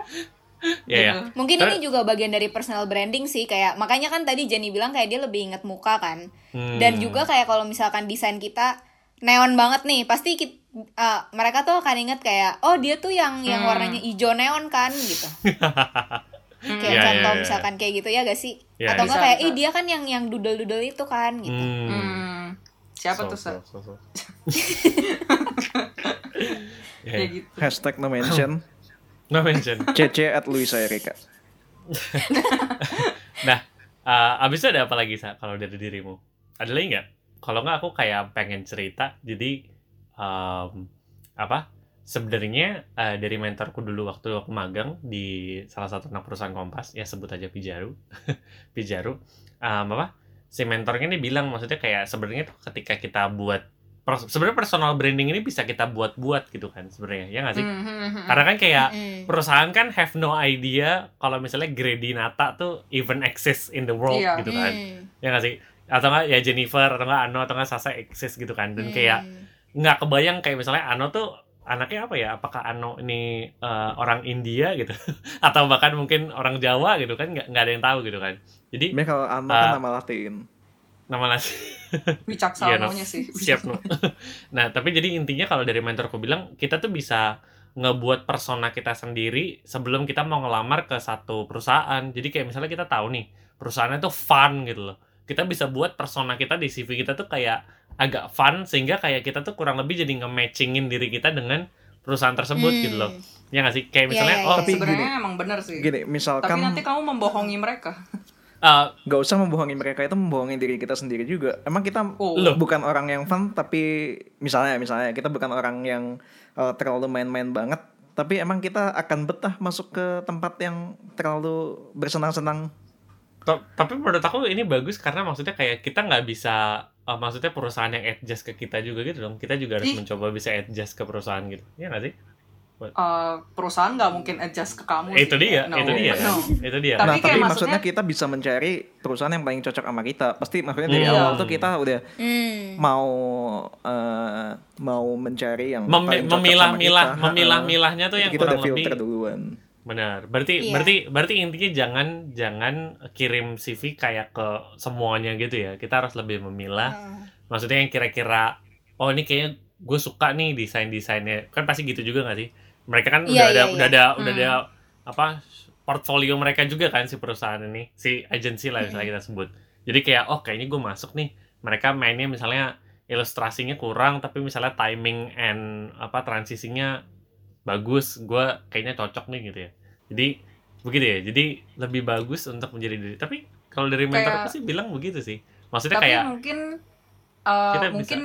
Iya ya. Gitu. Mungkin Ter- ini juga bagian dari personal branding sih kayak makanya kan tadi Jenny bilang kayak dia lebih inget muka kan. Hmm. Dan juga kayak kalau misalkan desain kita neon banget nih, pasti kit- eh, mereka tuh akan inget kayak oh dia tuh yang yang Hmm. warnanya hijau neon kan gitu. kayak Iya, contoh iya, iya. misalkan kayak gitu ya gak sih? Iya, Atau enggak kayak bisa. ih dia kan yang yang doodle-doodle itu kan gitu. Hmm. Hmm. Siapa So, tuh, so, so, so. Kayak ya. gitu. Hashtag no mention. No mention. CC at Luisa Erika. Nah, uh, abis itu ada apa lagi sa kalau dari dirimu? Ada lagi nggak? Kalau nggak aku kayak pengen cerita. Jadi um, apa? Sebenarnya uh, dari mentorku dulu waktu aku magang di salah satu anak perusahaan Kompas, ya sebut aja Pijaru, Pijaru. Um, apa? Si mentornya ini bilang maksudnya kayak sebenarnya tuh ketika kita buat sebenarnya personal branding ini bisa kita buat-buat gitu kan sebenarnya ya nggak sih? Hmm, hmm, hmm. Karena kan kayak Mm. perusahaan kan have no idea kalau misalnya Grady Nata tuh even exist in the world Iya. gitu kan Mm. ya nggak sih atau nggak ya Jennifer atau nggak Ano atau nggak Sasa exist gitu kan dan kayak Mm. nggak kebayang kayak misalnya Ano tuh anaknya apa ya apakah Ano ini eh, orang India gitu atau bahkan mungkin orang Jawa gitu kan nggak nggak ada yang tahu gitu kan jadi Tapi kalau Anna Ah. kan nama Latin. Nama nasi Wicaksa Iya, no. sih. siap no nah tapi jadi intinya kalau dari mentorku bilang kita tuh bisa ngebuat persona kita sendiri sebelum kita mau ngelamar ke satu perusahaan jadi kayak misalnya kita tahu nih perusahaannya tuh fun gitu loh kita bisa buat persona kita di CV kita tuh kayak agak fun sehingga kayak kita tuh kurang lebih jadi nge-matchingin diri kita dengan perusahaan tersebut Hmm. gitu loh ya nggak sih kayak misalnya iya, oh iya. Tapi Sebenarnya gini. emang bener sih. Gini, Tapi misalkan nanti kamu membohongi mereka. Eh, nggak usah membohongi mereka itu membohongi diri kita sendiri juga. Emang kita Oh. Loh. bukan orang yang fun tapi misalnya misalnya kita bukan orang yang uh, terlalu main-main banget tapi emang kita akan betah masuk ke tempat yang terlalu bersenang-senang. Ta- tapi menurut aku ini bagus karena maksudnya kayak kita nggak bisa eh, maksudnya perusahaan yang adjust ke kita juga gitu dong kita juga harus Ih. mencoba bisa adjust ke perusahaan gitu ya nggak sih Eh, perusahaan nggak mungkin adjust ke kamu. Itu sih. dia No, itu dia no. itu dia Tapi nah, kayak tapi maksudnya- maksudnya kita bisa mencari perusahaan yang paling cocok sama kita. Pasti maksudnya dari Hmm. awal tuh kita udah Mm. mau eh, mau mencari yang Mem- paling cocok sama memilah-milah kita. memilah-milahnya tuh yang kita kurang udah filter lebih duluan. benar berarti Iya. berarti berarti intinya jangan jangan kirim CV kayak ke semuanya gitu ya kita harus lebih memilah Mm. maksudnya yang kira-kira oh ini kayaknya gue suka nih desain desainnya kan pasti gitu juga gak sih mereka kan Iya, udah ada iya, udah iya. ada udah Hmm. ada apa portfolio mereka juga kan si perusahaan ini si agensi lah misalnya kita sebut jadi kayak oh kayaknya gue masuk nih mereka mainnya misalnya ilustrasinya kurang tapi misalnya timing and apa transisinya bagus gue kayaknya cocok nih gitu ya jadi begitu ya jadi lebih bagus untuk menjadi diri tapi kalau dari mentor Kayak- sih bilang begitu sih maksudnya Tapi kayak mungkin Kita bisa.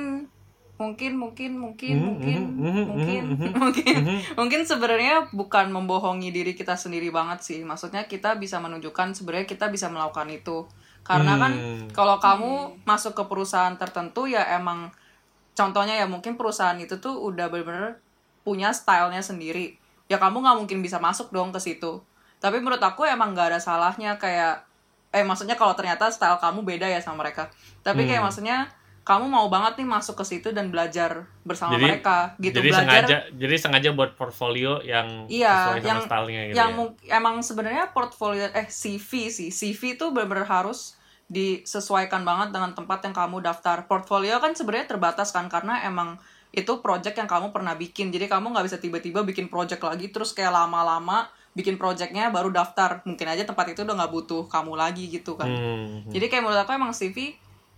Mungkin mungkin mungkin mungkin Mhm, mungkin mhm, mungkin. Mungkin mungkin sebenarnya bukan membohongi diri kita sendiri banget sih. Maksudnya kita bisa menunjukkan sebenarnya kita bisa melakukan itu. Karena kan Hmm. kalau kamu masuk ke perusahaan tertentu ya emang contohnya ya mungkin perusahaan itu tuh udah bener-bener punya stylenya sendiri. Ya kamu nggak mungkin bisa masuk dong ke situ. Tapi menurut aku emang nggak ada salahnya kayak eh maksudnya kalau ternyata style kamu beda ya sama mereka. Tapi kayak Hmm. maksudnya kamu mau banget nih masuk ke situ dan belajar bersama Jadi- mereka gitu jadi belajar sengaja jadi sengaja buat portfolio yang Iya, sesuai sama yang gitu yang ya. emang sebenarnya portfolio eh CV sih CV itu benar-benar harus disesuaikan banget dengan tempat yang kamu daftar. Portfolio kan sebenarnya terbatas kan karena emang itu project yang kamu pernah bikin. Jadi kamu nggak bisa tiba-tiba bikin project lagi terus kayak lama-lama bikin projectnya baru daftar. Mungkin aja tempat itu udah nggak butuh kamu lagi gitu kan. Hmm. Jadi kayak menurut aku emang CV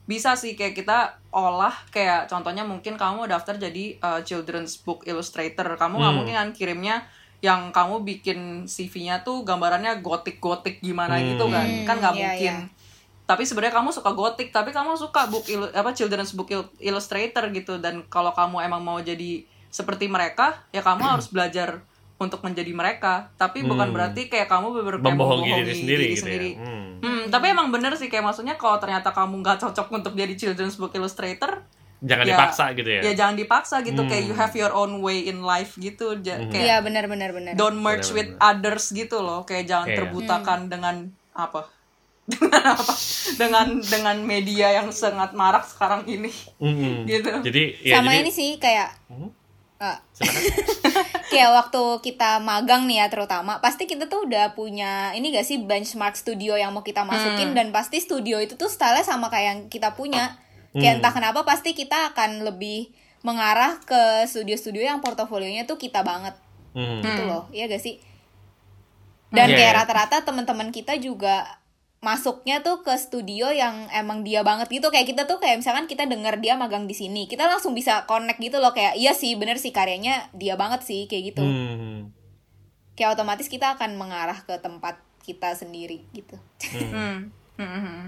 bisa sih kayak kita olah kayak contohnya mungkin kamu daftar jadi uh, children's book illustrator. Kamu nggak Hmm. mungkin kan kirimnya yang kamu bikin CV-nya tuh gambarannya gotik-gotik gimana Hmm. gitu kan. Hmm, Kan nggak iya, mungkin. tapi sebenarnya kamu suka gotik tapi kamu suka book ilu- apa children's book il- illustrator gitu dan kalau kamu emang mau jadi seperti mereka ya kamu harus belajar untuk menjadi mereka tapi bukan Hmm. berarti kayak kamu bener kayak membohongi membohongi diri sendiri diri gitu sendiri. ya. Hmm. Hmm, tapi emang bener sih kayak maksudnya kalau ternyata kamu nggak cocok untuk jadi children's book illustrator Jangan Ya, dipaksa gitu ya. ya jangan dipaksa gitu kayak you Hmm. have your own way in life gitu Ja- kayak Iya benar benar benar. don't merge with others gitu loh kayak jangan Iya. terbutakan dengan apa dengan apa dengan dengan media yang sangat marak sekarang ini Mm-mm. gitu Jadi ya Sama jadi ini sih kayak Hmm? Eh, kayak waktu kita magang nih ya terutama pasti kita tuh udah punya ini gak sih benchmark studio yang mau kita masukin dan pasti studio itu tuh style sama kayak yang kita punya. Kayak entah kenapa pasti kita akan lebih mengarah ke studio-studio yang portofolionya tuh kita banget. Hmm. gitu loh iya gak sih? Dan Iya, kayak iya. rata-rata teman-teman kita juga masuknya tuh ke studio yang emang dia banget gitu kayak kita tuh kayak misalkan kita denger dia magang di sini kita langsung bisa connect gitu loh kayak iya sih bener sih karyanya dia banget sih kayak gitu Hmm. kayak otomatis kita akan mengarah ke tempat kita sendiri gitu hmm. Hmm, hmm, hmm.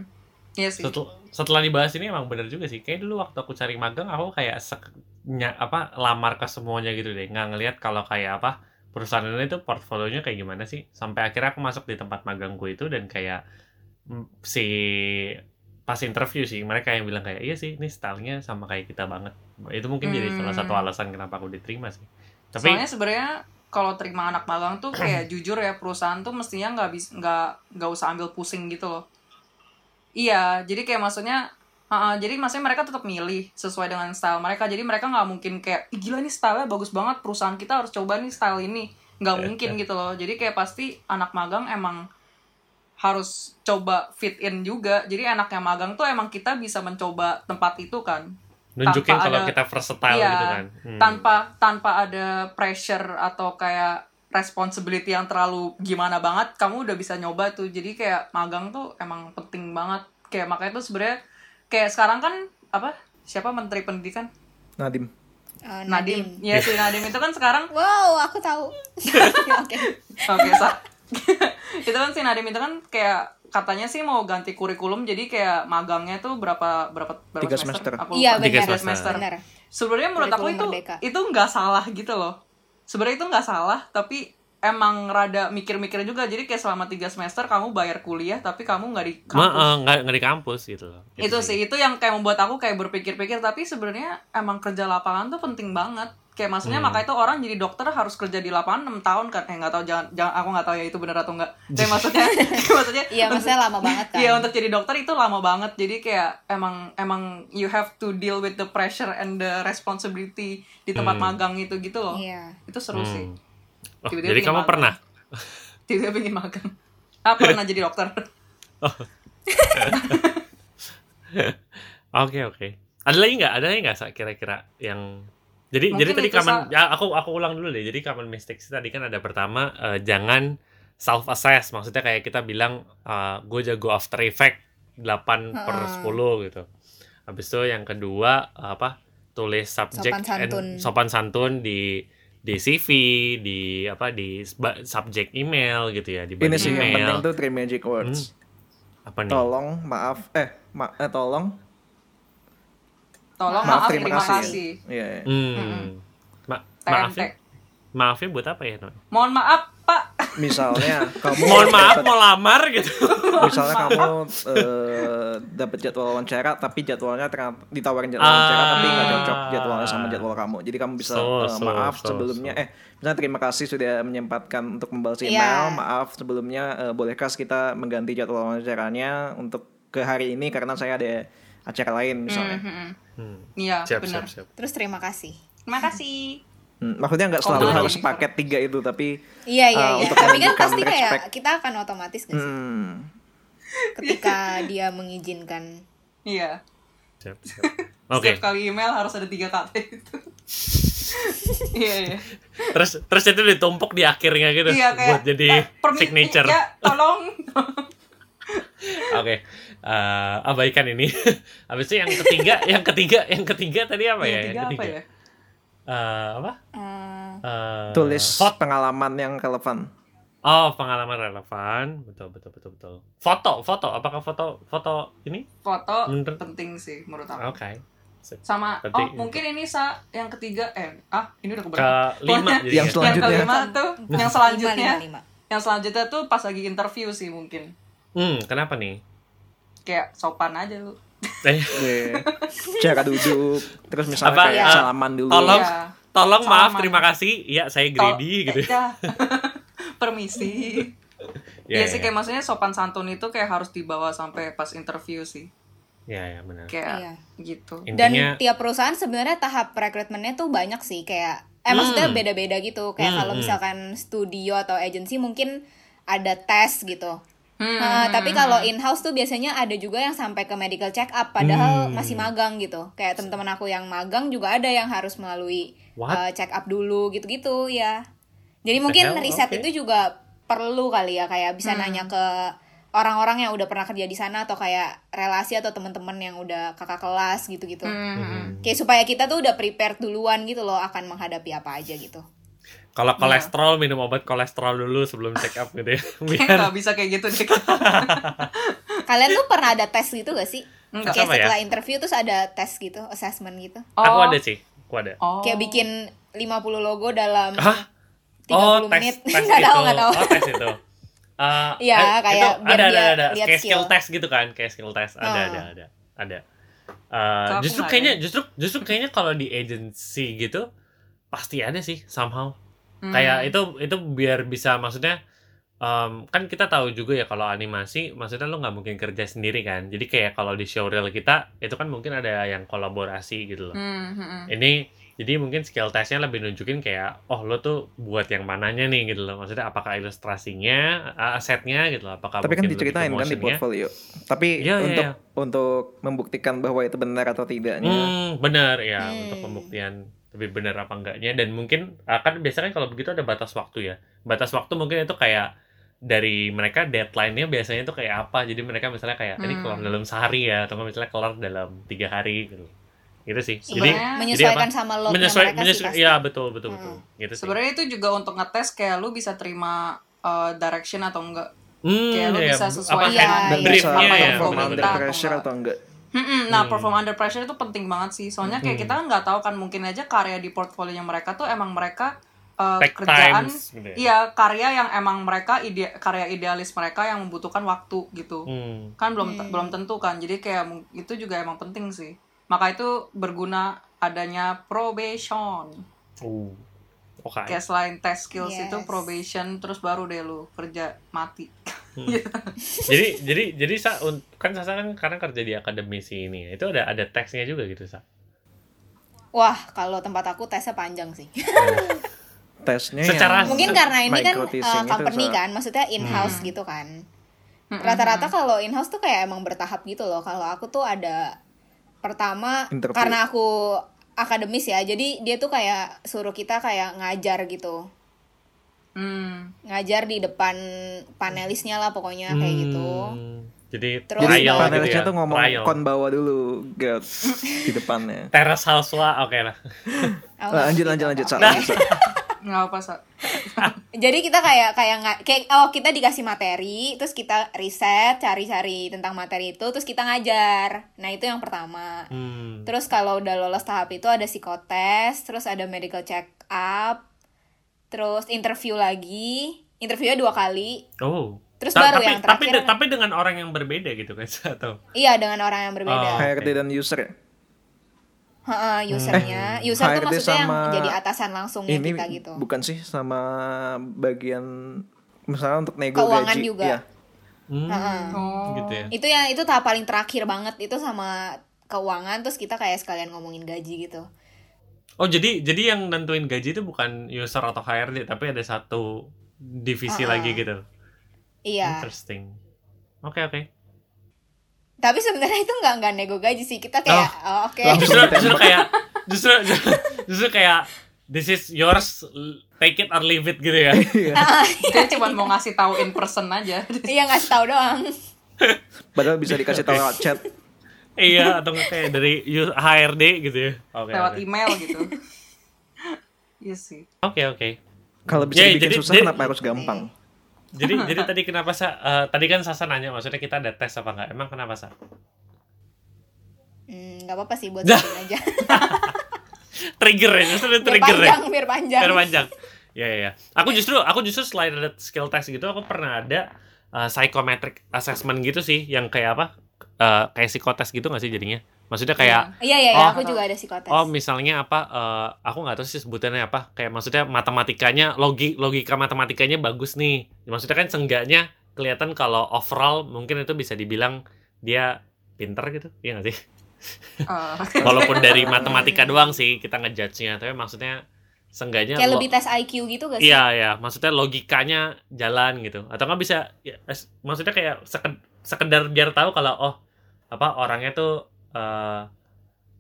Iya sih Setel- setelah dibahas ini emang bener juga sih. Kayak dulu waktu aku cari magang aku kayak sek- nya- apa lamar ke semuanya gitu deh. Nggak ngelihat kalau kayak apa perusahaan itu portfolionya kayak gimana sih. Sampai akhirnya aku masuk di tempat magangku itu dan kayak si pas interview sih mereka yang bilang kayak iya sih ini stylenya sama kayak kita banget. Itu mungkin jadi salah satu Hmm. alasan kenapa aku diterima sih. Tapi soalnya sebenarnya kalau terima anak magang tuh kayak jujur ya perusahaan tuh mestinya nggak bisa nggak nggak usah ambil pusing gitu loh iya jadi kayak maksudnya uh, jadi maksudnya mereka tetap milih sesuai dengan style mereka jadi mereka nggak mungkin kayak "Ih, gila nih stylenya bagus banget perusahaan kita harus coba nih style ini nggak mungkin gitu loh jadi kayak pasti anak magang emang harus coba fit in juga. Jadi anaknya magang tuh emang kita bisa mencoba tempat itu kan. Nunjukin tanpa kalau ada- kita versatile Iya, gitu kan. Hmm. tanpa tanpa ada pressure atau kayak responsibility yang terlalu gimana banget kamu udah bisa nyoba tuh. Jadi kayak magang tuh emang penting banget. Kayak makanya tuh sebenarnya kayak sekarang kan apa? Siapa menteri pendidikan? Nadim. Eh, Nadim, Nadim. ya si Nadim itu kan sekarang wow aku tahu. Oke. Oke sa itu kan si Nadim itu kan kayak katanya sih mau ganti kurikulum jadi kayak magangnya tuh berapa berapa berapa Tiga semester. Aku iya benar semester. benar. Sebenarnya menurut aku itu Merdeka. itu nggak salah gitu loh. Sebenarnya itu nggak salah tapi emang rada mikir-mikir juga. Jadi kayak selama tiga semester kamu bayar kuliah tapi kamu nggak di Ma, kampus. eh, nggak nggak di kampus gitu loh. Gitu itu sih itu yang kayak membuat aku kayak berpikir-pikir. Tapi sebenarnya emang kerja lapangan tuh penting banget kayak maksudnya Hmm. makanya itu orang jadi dokter harus kerja di lapangan 6 tahun kan eh nggak tahu jangan, jangan aku nggak tahu ya itu benar atau enggak tapi maksudnya maksudnya iya maksudnya lama banget kan Iya untuk jadi dokter itu lama banget jadi kayak emang emang you have to deal with the pressure and the responsibility di tempat Hmm. magang itu gitu loh iya itu seru sih Hmm. Oh, Tiba-tiba jadi bikin kamu magang. pernah? tiba-tiba pengen magang ah pernah jadi dokter Oke oke. Ada lagi nggak? Ada lagi nggak kira-kira yang jadi Mungkin jadi tadi common ya aku aku ulang dulu deh. Jadi common mistakes tadi kan ada pertama eh, jangan self assess. Maksudnya kayak kita bilang gue jago After Effect 8 per Heeh. 10 gitu. Habis itu yang kedua apa? tulis subject Sopan santun. and sopan santun di di CV, di apa di subject email gitu ya, di Ini sih yang penting tuh three magic words. Apa nih? Tolong, maaf, eh, ma eh tolong, tolong maaf, maaf, terima, terima, kasih. kasih, Iya. iya. Hmm. Ma- maafin, maafin buat apa ya? Non? mohon maaf pak Misalnya kamu Mohon maaf dapet- mau lamar gitu. misalnya kamu eh, dapat jadwal wawancara tapi jadwalnya ternyata ditawarin jadwal wawancara Ah. tapi nggak cocok jadwalnya sama jadwal kamu jadi kamu bisa So, eh, so, maaf so, sebelumnya so. eh misalnya terima kasih sudah menyempatkan untuk membalas Iya. email maaf sebelumnya eh, bolehkah kita mengganti jadwal wawancaranya untuk ke hari ini karena saya ada acara lain misalnya Hmm, Hmm. iya Siap, benar siap, siap. terus terima kasih terima kasih Hmm, maksudnya nggak Oh, selalu betul. harus paket tiga itu tapi iya iya Ah, iya untuk tapi kan pasti kayak respect. kita akan otomatis gak sih hmm, ketika dia mengizinkan iya Siap, siap. Oke. setiap kali email harus ada tiga kata itu iya iya Terus terus itu ditumpuk di akhirnya gitu iya kayak buat jadi eh, signature. ya tolong Oke. Eh, abaikan ini. Habis itu yang ketiga, yang ketiga, yang ketiga tadi apa ya? yang tiga apa ya Eh, apa? eh, Eh, tulis hot. pengalaman yang relevan Oh, pengalaman relevan. Betul, betul, betul, betul. Foto, foto. Apakah foto, foto ini? Foto Menurut- penting sih menurut aku. Oke. Sip. Sama Penting. oh mungkin ini sa yang ketiga eh ah ini udah Ke keberapa? lima Pokoknya jadi Yang ya. selanjutnya. Yang kelima tuh, yang selanjutnya, Lima, lima, lima. yang selanjutnya tuh pas lagi interview sih mungkin. Hmm, kenapa nih? Kayak sopan aja lu. Eh, Iya. cara duduk terus misalnya Apa, kayak eh, salaman dulu tolong. Iya. tolong Salaman. maaf, terima kasih. Iya, saya Grady Tol- gitu. eh, dah. Permisi. Ya, Iya sih ya. kayak maksudnya sopan santun itu kayak harus dibawa sampai pas interview sih. Iya, ya, benar. Kayak Iya. gitu. Dan Intinya tiap perusahaan sebenarnya tahap rekrutmennya tuh banyak sih kayak eh maksudnya Hmm. beda-beda gitu. Kayak Hmm, kalau hmm. misalkan studio atau agency mungkin ada tes gitu. Hmm, Nah, hmm, tapi kalau hmm. in-house tuh biasanya ada juga yang sampai ke medical check up padahal Hmm. masih magang gitu. Kayak teman-teman aku yang magang juga ada yang harus melalui What? uh, check up dulu gitu-gitu ya. Jadi mungkin hell? riset Oke. itu juga perlu kali ya kayak bisa Hmm. nanya ke orang-orang yang udah pernah kerja di sana atau kayak relasi atau teman-teman yang udah kakak kelas gitu-gitu. Hmm. Kayak supaya kita tuh udah prepare duluan gitu loh akan menghadapi apa aja gitu. Kalau Iya. kolesterol minum obat kolesterol dulu sebelum check up gitu ya. Kayak Biar nggak bisa kayak gitu deh. Kalian tuh pernah ada tes gitu gak sih? Enggak. Kayak ya? setelah interview terus ada tes gitu, assessment gitu. aku ada sih, aku ada. Oh. Kayak bikin 50 logo dalam Hah? 30 oh, tes, menit. tes Nggak itu. tahu, nggak tahu. Oh, tes itu. Eh, Iya, eh, kayak itu biar ada, ada, dia ada, kayak skill skill. test gitu kan, kayak skill test. Ada, Oh. ada, ada, ada. Eh, aku justru kayaknya, ada. justru, justru kayaknya kalau di agency gitu pasti ada sih somehow. Hmm. Kayak itu, itu biar bisa maksudnya. em, kan kita tahu juga ya kalau animasi maksudnya lo nggak mungkin kerja sendiri kan jadi kayak kalau di showreel kita itu kan mungkin ada yang kolaborasi gitu loh Hmm, hmm, hmm. ini jadi mungkin skill testnya lebih nunjukin kayak oh lo tuh buat yang mananya nih gitu loh maksudnya apakah ilustrasinya asetnya gitu loh apakah tapi kan diceritain kan di portfolio tapi iya, untuk iya. untuk membuktikan bahwa itu benar atau tidaknya hmm benar ya Hmm. untuk pembuktian lebih benar apa enggaknya dan mungkin akan biasanya kalau begitu ada batas waktu ya batas waktu mungkin itu kayak dari mereka deadline-nya biasanya itu kayak apa jadi mereka misalnya kayak ini Hmm. kelar dalam sehari ya atau misalnya kelar dalam tiga hari gitu gitu sih jadi Sebenarnya- menyesuaikan apa? sama loadnya menyesuai mereka menyesuai sih ya betul betul betul gitu sih Sebenarnya itu juga untuk ngetes kayak lu bisa terima uh, direction atau enggak. Hmm, Kayak lu iya. bisa sesuai apa Iya, hand dan iya. bisa briefnya apa ya yang perform pemerintah under atau pressure enggak. Hmm, nah, Hmm. perform under pressure itu penting banget sih. Soalnya kayak Hmm. kita nggak tahu kan mungkin aja karya di portfolio mereka tuh emang mereka uh, Take kerjaan times, gitu ya. iya karya yang emang mereka ide karya idealis mereka yang membutuhkan waktu gitu. Hmm. Kan belum Hmm. belum tentu kan. Jadi kayak itu juga emang penting sih. Maka itu berguna adanya probation. Uh. Oke. Kayak selain tes skills Yes. itu probation terus baru deh lu kerja mati. jadi jadi jadi sa kan Sasa kan karena kerja di akademisi ini itu ada ada teksnya juga gitu sa Wah, kalau tempat aku tesnya panjang sih. tesnya Secara- yang Mungkin karena ini kan uh, itu, company Sa. kan, maksudnya in-house Hmm. gitu kan. Rata-rata kalau in-house tuh kayak emang bertahap gitu loh. Kalau aku tuh ada pertama Interview. karena aku akademis ya. Jadi dia tuh kayak suruh kita kayak ngajar gitu. Hmm. Ngajar di depan panelisnya lah pokoknya kayak gitu. Hmm, jadi Terus- jadi trial gitu panelisnya ya tuh ngomong trial. kon bawa dulu Gad, di depannya teras halswa oke lah Nah, nggak lanjut lanjut lanjut apa-apa. Nggak apa Sa. Jadi kita kayak kayak nggak kayak oh kita dikasih materi, terus kita riset, cari-cari tentang materi itu, terus kita ngajar. Nah, itu yang pertama. hmm. Terus kalau udah lolos tahap itu ada psikotes, terus ada medical check up, terus interview lagi, interviewnya dua kali. oh Terus Ta- baru tapi, yang tapi terakhir- tapi dengan orang yang berbeda gitu kan atau Iya dengan orang yang berbeda. Oh. HRD Oke. dan user ya Heeh, usernya, user tuh HRD maksudnya yang jadi atasan langsungnya ini kita gitu. bukan sih sama bagian misalnya untuk nego Keuangan gaji juga. ya hmm, Heeh. Oh. gitu ya Itu ya itu tahap paling terakhir banget itu sama keuangan terus kita kayak sekalian ngomongin gaji gitu. oh jadi jadi yang nentuin gaji itu bukan user atau HRD tapi ada satu divisi Uh-uh. lagi gitu Iya. interesting oke oke Tapi sebenarnya itu nggak nggak nego gaji sih. Kita kayak oh, oke. Langsung justru justru kayak justru justru kayak this is yours take it or leave it gitu ya Dia cuma mau ngasih tahu in person aja. Iya ngasih tahu doang. padahal bisa dikasih tahu lewat chat iya atau kayak dari HRD gitu ya oke lewat oke email gitu. Iya sih. oke oke kalau bisa Ya, dibikin jadi- susah jadi- kenapa harus gampang jadi jadi tadi kenapa sa eh, tadi kan Sasa nanya maksudnya kita ada tes apa nggak? Emang kenapa sa? Hmm, nggak apa-apa sih buat aja. Trigger ya, justru ada biar trigger ya. panjang, biar panjang. Biar panjang. Ya ya. ya. Aku justru aku justru selain ada skill test gitu, aku pernah ada uh, psychometric assessment gitu sih, yang kayak apa? Eh, kayak psikotes gitu nggak sih jadinya? Maksudnya kayak Iya iya iya, Oh. aku juga ada psikotes. Oh misalnya apa? eh, aku nggak tahu sih sebutannya apa. Kayak maksudnya matematikanya, logi logika matematikanya bagus nih. Maksudnya kan seenggaknya kelihatan kalau overall mungkin itu bisa dibilang dia pinter gitu, iya nggak sih? Eh, Walaupun dari matematika doang sih kita ngejudge-nya, tapi maksudnya seenggaknya Kayak lebih tes IQ gitu gak sih? Iya ya, maksudnya logikanya jalan gitu. Atau nggak bisa, ya, maksudnya kayak seked- sekedar biar tahu kalau oh apa orangnya tuh eh,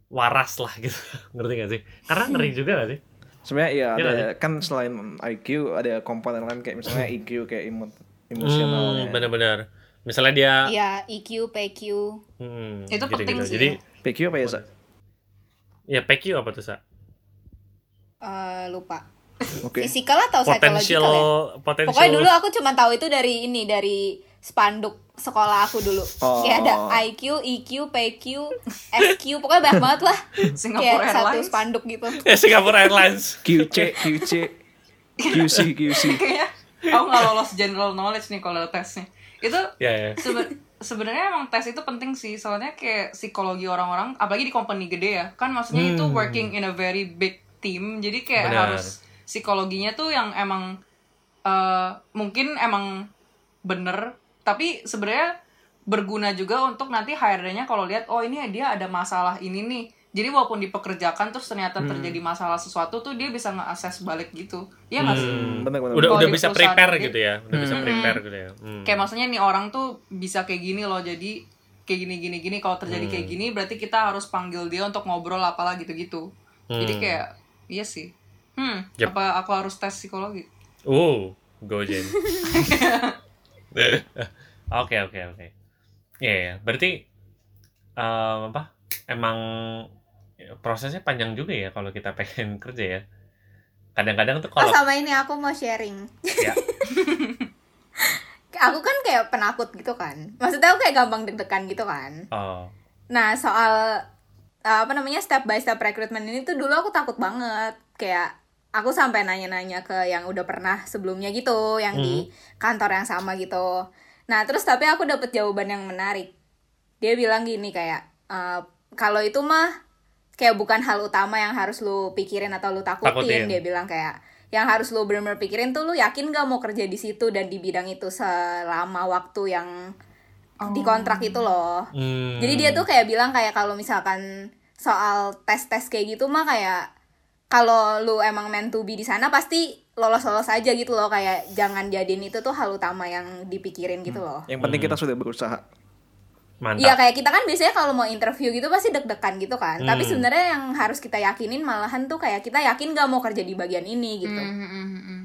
waras lah gitu, ngerti gak sih? Karena ngeri juga gak sih? Sebenarnya iya Iya ada kan selain IQ ada komponen lain kayak misalnya EQ kayak emo emosionalnya. Hmm, bener-bener. Misalnya dia, Iya, EQ, PQ. hmm, Itu penting sih. Jadi PQ apa ya, Sa? ya PQ apa tuh sa? eh, lupa. Oke. Fisikal atau Potential, psychological ya? Pokoknya dulu aku cuma tahu itu dari ini dari spanduk sekolah aku dulu. Oh. Kayak ada IQ, EQ, PQ, SQ, pokoknya banyak banget lah. Singapore Kayak satu Airlines. spanduk gitu. Ya, Singapore Airlines. QC, QC, QC, QC. kayaknya aku nggak lolos general knowledge nih kalau tesnya itu Ya ya. sebe- sebenarnya emang tes itu penting sih soalnya kayak psikologi orang-orang apalagi di company gede ya kan maksudnya itu Hmm. working in a very big team jadi kayak Benar. harus psikologinya tuh yang emang eh, mungkin emang bener tapi sebenarnya berguna juga untuk nanti HRD-nya kalau lihat oh ini dia ada masalah ini nih jadi walaupun dipekerjakan terus ternyata Hmm. terjadi masalah sesuatu tuh dia bisa nge-assess balik gitu ya nggak sih Hmm. Bener, bener, Udah udah bisa prepare gede- gitu ya, udah bisa Hmm. prepare gitu ya. Hmm. kayak maksudnya nih orang tuh bisa kayak gini loh jadi kayak gini gini gini kalau terjadi kayak Hmm. gini berarti kita harus panggil dia untuk ngobrol apalah gitu gitu jadi Hmm. kayak iya sih hmm Yep. apa aku harus tes psikologi Uh, go Oke oke oke. Ya ya, berarti em, apa? Emang ya, prosesnya panjang juga ya kalau kita pengen kerja ya. Kadang-kadang tuh Oh kalau sama ini aku mau sharing. ya, aku kan kayak penakut gitu kan. Maksudnya aku kayak gampang deg-degan gitu kan. oh, Nah soal uh, apa namanya step by step recruitment ini tuh dulu aku takut banget kayak aku sampai nanya-nanya ke yang udah pernah sebelumnya gitu yang di kantor yang sama gitu. Nah terus tapi aku dapet jawaban yang menarik. Dia bilang gini kayak "Eh, kalau itu mah kayak bukan hal utama yang harus lu pikirin atau lu takutin. Takutin. Dia bilang kayak yang harus lu bener-bener pikirin tuh lu yakin gak mau kerja di situ dan di bidang itu selama waktu yang di kontrak itu loh. hmm, Jadi dia tuh kayak bilang kayak kalau misalkan soal tes-tes kayak gitu mah kayak kalau lu emang meant to be di sana pasti lolos-lolos aja gitu loh kayak jangan jadiin itu tuh hal utama yang dipikirin gitu loh. Yang penting kita sudah berusaha. mantap. Iya kayak kita kan biasanya kalau mau interview gitu pasti deg-degan gitu kan. Tapi Hmm. sebenarnya yang harus kita yakinin malahan tuh kayak kita yakin gak mau kerja di bagian ini gitu. Hmm, hmm, hmm, hmm.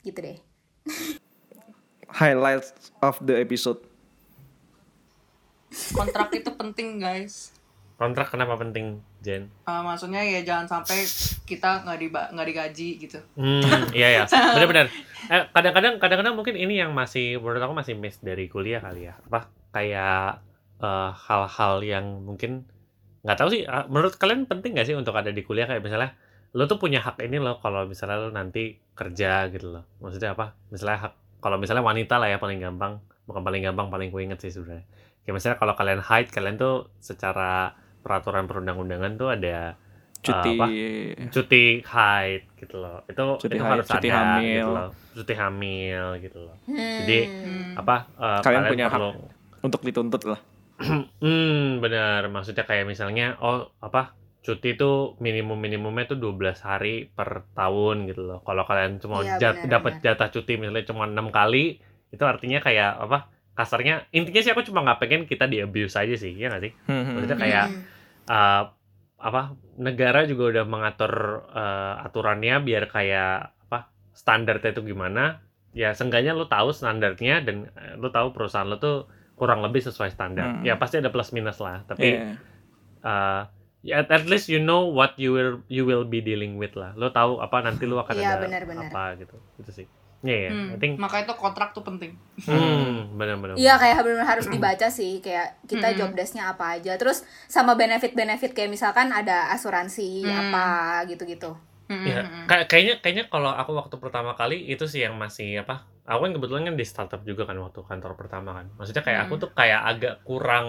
Gitu deh. Highlights of the episode. kontrak itu penting guys Kontrak kenapa penting, Jen? Eh, maksudnya ya jangan sampai kita nggak di nggak digaji gitu Hmm, iya ya, benar-benar. Eh, kadang-kadang, kadang-kadang mungkin ini yang masih menurut aku masih miss dari kuliah kali ya. Apa kayak eh, hal-hal yang mungkin nggak tahu sih. ah, Menurut kalian penting nggak sih untuk ada di kuliah kayak misalnya lo tuh punya hak ini loh kalau misalnya lo nanti kerja gitu loh. Maksudnya apa? Misalnya hak kalau misalnya wanita lah ya paling gampang, bukan paling gampang, paling ku inget sih sebenarnya. Kayak misalnya kalau kalian haid, kalian tuh secara peraturan perundang-undangan tuh ada Cuti. apa? cuti haid gitu loh itu Cuti itu haid, harus cuti ada hamil. gitu loh cuti hamil gitu loh Hmm. Jadi, Hmm. apa eh, Kalian punya hak. perlu Untuk dituntut lah. hmm benar maksudnya kayak misalnya oh apa cuti itu minimum minimumnya tuh 12 hari per tahun gitu loh kalau kalian cuma Iya, jat- dapat jatah cuti misalnya cuma enam kali itu artinya kayak apa kasarnya intinya sih aku cuma nggak pengen kita di abuse aja sih ya nggak sih Maksudnya kayak Hmm. uh, apa negara juga udah mengatur uh, aturannya biar kayak apa standarnya itu gimana ya seenggaknya lu tahu standarnya dan uh, lu tahu perusahaan lu tuh kurang lebih sesuai standar Hmm. ya pasti ada plus minus lah tapi Iya. uh, ya at, at least you know what you will you will be dealing with lah lu tahu apa nanti lu akan Iya, ada benar-benar. apa gitu gitu sih Iya, yeah, Hmm, I think Makanya itu kontrak tuh penting. hmm, benar-benar. Iya kayak benar harus dibaca sih kayak kita Mm-mm. job desk-nya apa aja. Terus sama benefit-benefit kayak misalkan ada asuransi Hmm. apa gitu-gitu. Mm-mm, Ya, mm-mm. kayak- kayaknya kayaknya kalau aku waktu pertama kali itu sih yang masih apa? Aku kan kebetulan kan di startup juga kan waktu kantor pertama kan. Maksudnya kayak aku Hmm. tuh kayak agak kurang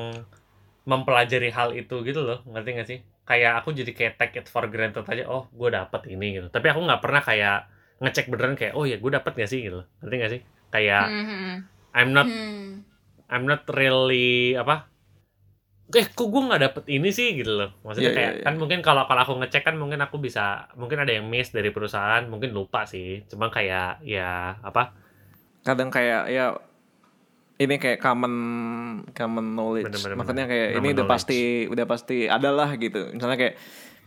mempelajari hal itu gitu loh, ngerti gak sih? Kayak aku jadi kayak take it for granted aja, oh gue dapet ini gitu. Tapi aku nggak pernah kayak ngecek beneran kayak, oh ya gue dapet gak sih gitu, ngerti gak sih? Kayak Mm, mm, mm. I'm not Hmm. I'm not really apa eh kok gue nggak dapet ini sih gitu loh maksudnya Iya, kayak iya, iya. kan mungkin kalau kalau aku ngecek kan mungkin aku bisa mungkin ada yang miss dari perusahaan mungkin lupa sih cuma kayak ya apa kadang kayak ya ini kayak common common knowledge Bener, bener, maksudnya bener. kayak Common ini udah knowledge. pasti udah pasti adalah gitu misalnya kayak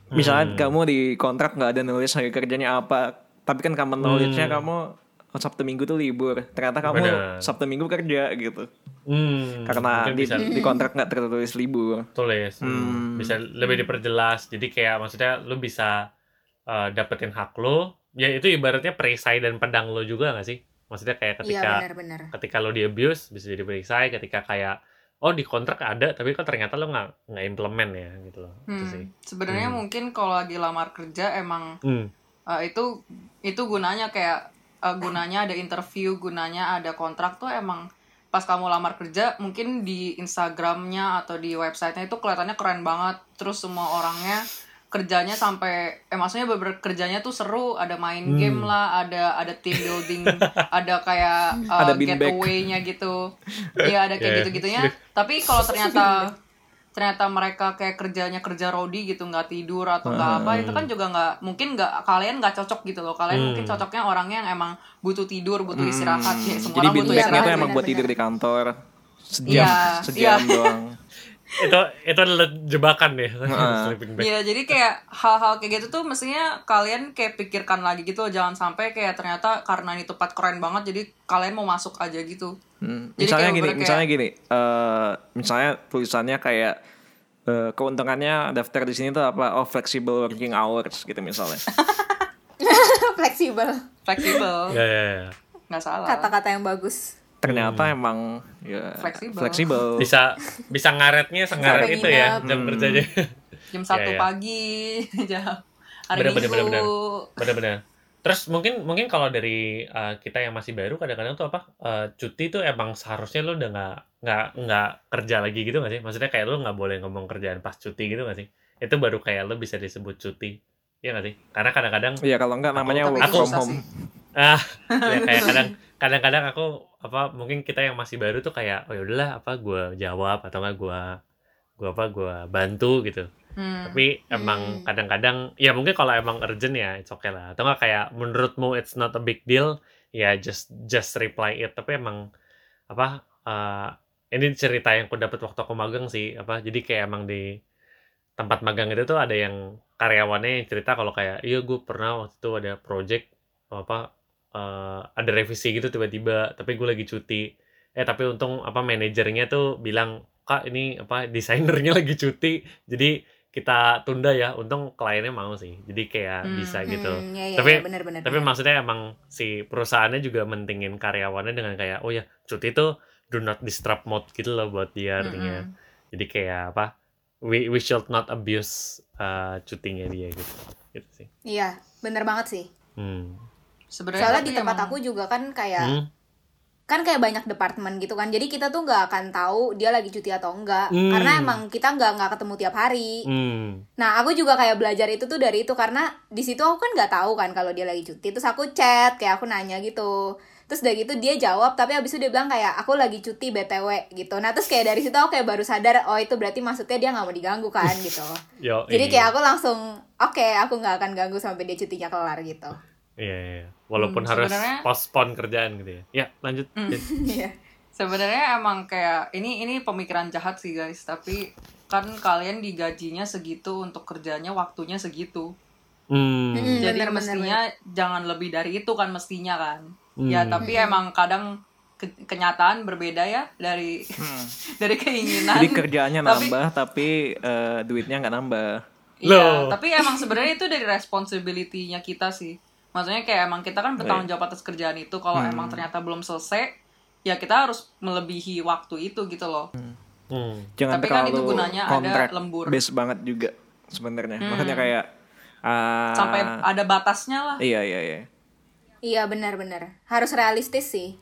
misalnya Hmm. kamu di kontrak nggak ada nulis hari kerjanya apa tapi kan common knowledge-nya Hmm. kamu oh, Sabtu Minggu tuh libur ternyata kamu Bener. Sabtu Minggu kerja gitu hmm, karena di, bisa di kontrak nggak tertulis libur tulis hmm, Hmm. bisa lebih diperjelas jadi kayak maksudnya lu bisa uh, dapetin hak lo ya itu ibaratnya perisai dan pedang lo juga gak sih maksudnya kayak Iya ketika benar-benar. ketika lo di abuse bisa jadi perisai ketika kayak oh di kontrak ada tapi kok ternyata lo nggak nggak implement ya gitu loh Hmm. sih Sebenarnya Hmm. mungkin kalau lagi lamar kerja emang hmm. Uh, itu itu gunanya kayak uh, gunanya ada interview, gunanya ada kontrak tuh emang pas kamu lamar kerja mungkin di Instagramnya atau di websitenya itu kelihatannya keren banget. Terus semua orangnya kerjanya sampai eh maksudnya beber kerjanya tuh seru, ada main Hmm. game lah, ada ada team building, ada kayak uh, Ada beanbag. getaway-nya gitu. Iya, ada kayak Yeah. gitu-gitunya. Tapi kalau ternyata ternyata mereka kayak kerjanya kerja rodi gitu nggak tidur atau nggak apa itu kan juga nggak mungkin nggak kalian nggak cocok gitu loh. Kalian Hmm. mungkin cocoknya orangnya yang emang butuh tidur butuh istirahat ya semua jadi orang butuh istirahat. tuh emang buat tidur di kantor sejam Iya, sejam iya. doang itu itu adalah jebakan deh sleeping bag Iya, jadi kayak hal-hal kayak gitu tuh mestinya kalian kayak pikirkan lagi gitu, jangan sampai kayak ternyata karena ini tempat keren banget, jadi kalian mau masuk aja gitu. Hmm, Jadi misalnya kayak gini, kayak- misalnya gini, eh, misalnya tulisannya kayak eh, keuntungannya daftar di sini tuh apa? Oh flexible working hours gitu misalnya. Fleksibel. Fleksibel, ya ya ya nggak salah. Kata-kata yang bagus. Ternyata emang ya Fleksibel. fleksibel. bisa bisa ngaretnya sengaret itu ya jam kerjanya Jam satu Iya, iya. pagi, jam hari Bener, bener, bener, Minggu. benar-benar terus mungkin mungkin kalau dari uh, kita yang masih baru kadang-kadang tuh apa uh, cuti tuh emang seharusnya lo udah nggak nggak nggak kerja lagi gitu nggak sih maksudnya kayak lo nggak boleh ngomong kerjaan pas cuti gitu nggak sih itu baru kayak lo bisa disebut cuti Iya nggak sih karena kadang-kadang Iya kalau enggak namanya tapi work from home. sih. ah ya kayak kadang kadang-kadang aku apa mungkin kita yang masih baru tuh kayak oh yaudahlah apa gue jawab atau nggak gue gue apa gue bantu gitu Hmm. tapi emang Hmm. kadang-kadang ya mungkin kalau emang urgent ya it's okay lah atau nggak kayak menurutmu it's not a big deal ya just just reply it tapi emang apa eh, ini cerita yang aku dapat waktu aku magang sih apa jadi kayak emang di tempat magang itu tuh ada yang karyawannya yang cerita kalau kayak iya gue pernah waktu itu ada project apa eh, ada revisi gitu tiba-tiba tapi gue lagi cuti eh tapi untung apa manajernya tuh bilang kak ini apa desainernya lagi cuti jadi kita tunda ya untung kliennya mau sih jadi kayak Hmm. bisa gitu Hmm, ya, ya, Tapi- ya, benar-benar. tapi maksudnya emang si perusahaannya juga mentingin karyawannya dengan kayak oh ya cuti tuh do not disturb mode gitu loh buat dia artinya Mm-mm. jadi kayak apa we we should not abuse uh, cutinya dia gitu gitu sih Iya, bener banget sih. hmm. Sebenarnya Soalnya di tempat emang- aku juga kan kayak Hmm. kan kayak banyak departemen gitu kan. Jadi kita tuh nggak akan tahu dia lagi cuti atau enggak. Hmm. Karena emang kita nggak nggak ketemu tiap hari. Hmm. Nah, aku juga kayak belajar itu tuh dari itu karena di situ aku kan nggak tahu kan kalau dia lagi cuti. Terus aku chat kayak aku nanya gitu. Terus dari gitu dia jawab tapi abis itu dia bilang kayak aku lagi cuti BTW gitu. Nah, terus kayak dari situ aku kayak baru sadar oh itu berarti maksudnya dia nggak mau diganggu kan gitu. Yo, Jadi iya. kayak aku langsung oke, aku nggak akan ganggu sampai dia cutinya kelar gitu. Iya, iya, iya. Walaupun Hmm, harus postpone kerjaan gitu ya. Ya, lanjut. Hmm. Jen. Iya. Sebenarnya emang kayak ini ini pemikiran jahat sih guys, tapi kan kalian digajinya segitu untuk kerjanya waktunya segitu. Hmm. Mm-mm. Jadi bener, bener, mestinya jangan lebih dari itu kan mestinya kan. Ya, Hmm. tapi emang kadang ke- kenyataan berbeda ya dari dari keinginan. Jadi kerjaannya Tapi- nambah tapi eh, duitnya nggak nambah. Iya, Loh. tapi emang sebenarnya itu dari responsibility-nya kita sih. Maksudnya kayak emang kita kan bertanggung jawab atas kerjaan itu kalau emang ternyata belum selesai ya kita harus melebihi waktu itu gitu loh Hmm. Jangan Tapi kan itu gunanya ada lembur. based banget juga sebenarnya. Makanya kayak ah, sampai ada batasnya lah Iya iya iya. Iya benar-benar harus realistis sih.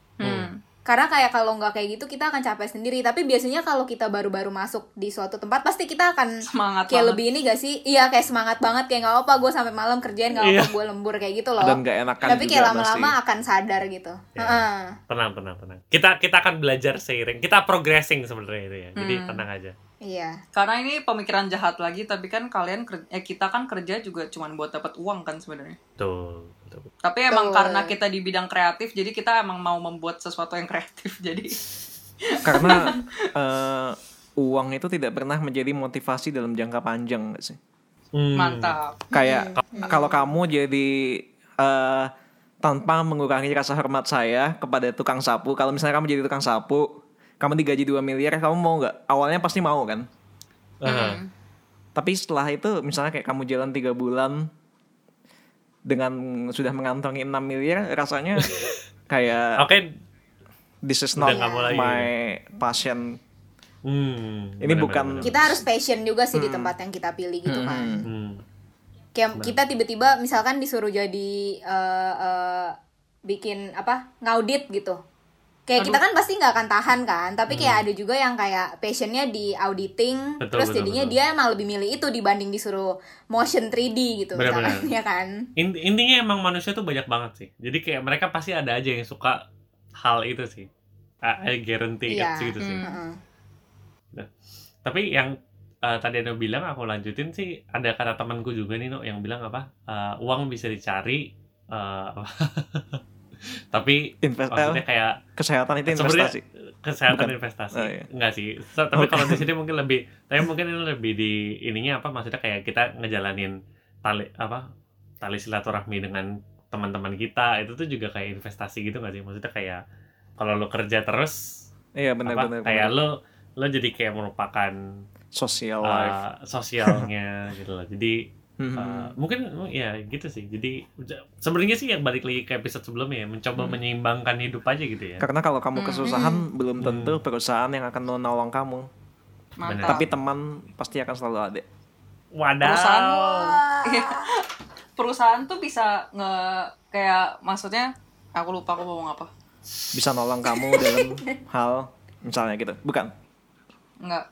Karena kayak kalau nggak kayak gitu kita akan capek sendiri. Tapi biasanya kalau kita baru-baru masuk di suatu tempat pasti kita akan Semangat kayak banget. lebih ini gak sih? Iya kayak semangat banget kayak nggak apa gue sampai malam kerjain nggak apa Iya. gue lembur kayak gitu loh. Dan nggak enakan Tapi kayak lama-lama akan sadar gitu. Iya. Heeh. Tenang, tenang, tenang. Kita kita akan belajar seiring. Kita progressing sebenarnya itu ya. Jadi Hmm. tenang aja. Iya. karena ini pemikiran jahat lagi tapi kan kalian ker- eh kita kan kerja juga cuman buat dapat uang kan sebenarnya Tuh. betul. tapi emang Betul. karena kita di bidang kreatif jadi kita emang mau membuat sesuatu yang kreatif jadi Karena eh, uang itu tidak pernah menjadi motivasi dalam jangka panjang nggak sih? Hmm. mantap Kayak kalau kamu jadi eh, tanpa mengurangi rasa hormat saya kepada tukang sapu, kalau misalnya kamu jadi tukang sapu, kamu digaji 2 miliar, kamu mau nggak? Awalnya pasti mau kan? Aha. Tapi setelah itu misalnya kayak kamu jalan tiga bulan dengan sudah mengantongi 6 miliar, rasanya kayak Oke. this is not my passion. Hmm. Ini benar, bukan- benar, benar. Kita harus passion juga sih di tempat yang kita pilih gitu kan. Hmm. Kayak kita tiba-tiba misalkan disuruh jadi eh, eh, bikin apa ngaudit gitu. Kayak kita kan pasti nggak akan tahan kan, tapi kayak ada juga yang kayak passionnya di auditing, Hmm. Betul, terus betul, jadinya betul. dia emang lebih milih itu dibanding disuruh motion 3D gitu, misalkan, benar. ya kan? Int- intinya emang manusia tuh banyak banget sih. Jadi kayak mereka pasti ada aja yang suka hal itu sih. I, I guarantee Iya. it gitu sih. Heeh. Tapi yang eh, tadi Anda bilang aku lanjutin sih ada kata temanku juga nih no yang bilang apa eh, uang bisa dicari eh, tapi Invest- maksudnya kayak Kesehatan itu sebenarnya investasi. kesehatan Bukan. investasi Oh, iya. enggak sih So, tapi Oke. kalau di sini mungkin lebih tapi mungkin ini lebih di ininya apa maksudnya kayak kita ngejalanin tali apa tali silaturahmi dengan teman-teman kita itu tuh juga kayak investasi gitu nggak sih maksudnya kayak kalau lo kerja terus Iya apa benar-benar. kayak lo lo jadi kayak merupakan social life. uh, sosialnya gitu loh jadi Mhm. uh, mungkin ya gitu sih jadi sebenarnya sih yang balik lagi ke episode sebelumnya ya, mencoba Hmm. menyeimbangkan hidup aja gitu ya Karena kalau kamu kesusahan belum Hmm. tentu perusahaan yang akan menolong kamu. mantap Tapi teman pasti akan selalu ada. wadah perusahaan Iya. perusahaan tuh bisa nge kayak maksudnya aku lupa aku mau ngomong apa Bisa nolong kamu dalam hal misalnya gitu. Bukan. Enggak.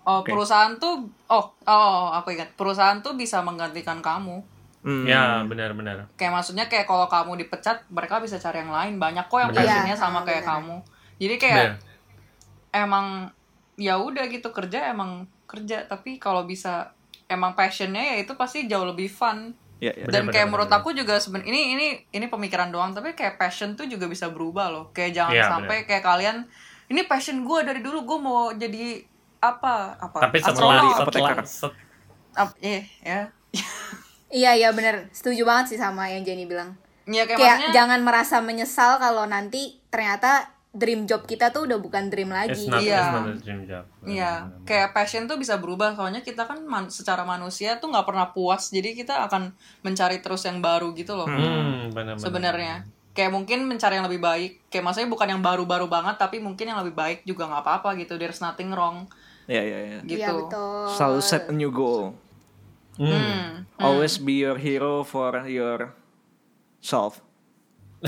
Oh, Oke. perusahaan tuh oh, oh, aku ingat. Perusahaan tuh bisa menggantikan kamu. Hmm. ya benar-benar Kayak maksudnya kayak kalau kamu dipecat, mereka bisa cari yang lain. Banyak kok yang passionnya Iya, sama kayak benar. kamu. Jadi kayak Benar. emang ya udah gitu kerja emang kerja, tapi kalau bisa emang passionnya ya itu pasti jauh lebih fun. Ya, ya. Dan Benar, kayak benar, menurut benar. aku juga seben ini ini ini pemikiran doang, tapi kayak passion tuh juga bisa berubah loh. Kayak jangan Iya, sampai kayak kalian ini passion gue dari dulu gue mau jadi apa apa tapi setelah setelah set- Ap- iya ya Iya iya bener setuju banget sih sama yang Jenny bilang. ya kayak, Kayak maksudnya jangan merasa menyesal kalau nanti ternyata dream job kita tuh udah bukan dream lagi. Iya. Iya, Benar-benar. kayak passion tuh bisa berubah soalnya kita kan man- secara manusia tuh nggak pernah puas, jadi kita akan mencari terus yang baru gitu loh. hmm. Sebenarnya, kayak mungkin mencari yang lebih baik, kayak maksudnya bukan yang baru-baru banget, tapi mungkin yang lebih baik juga nggak apa-apa gitu. There's nothing wrong Ya, ya, ya. gitu. Iya betul. Selalu set a new goal. Hmm. Hmm. Always be your hero for your self.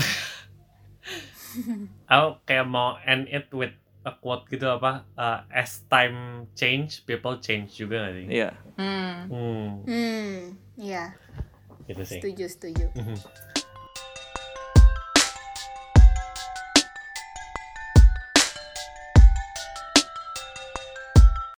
Aku kayak mau end it with a quote gitu apa uh, as time change people change juga gak sih Iya. Hmm. hmm, Hmm, iya gitu sih setuju setuju. Mhm.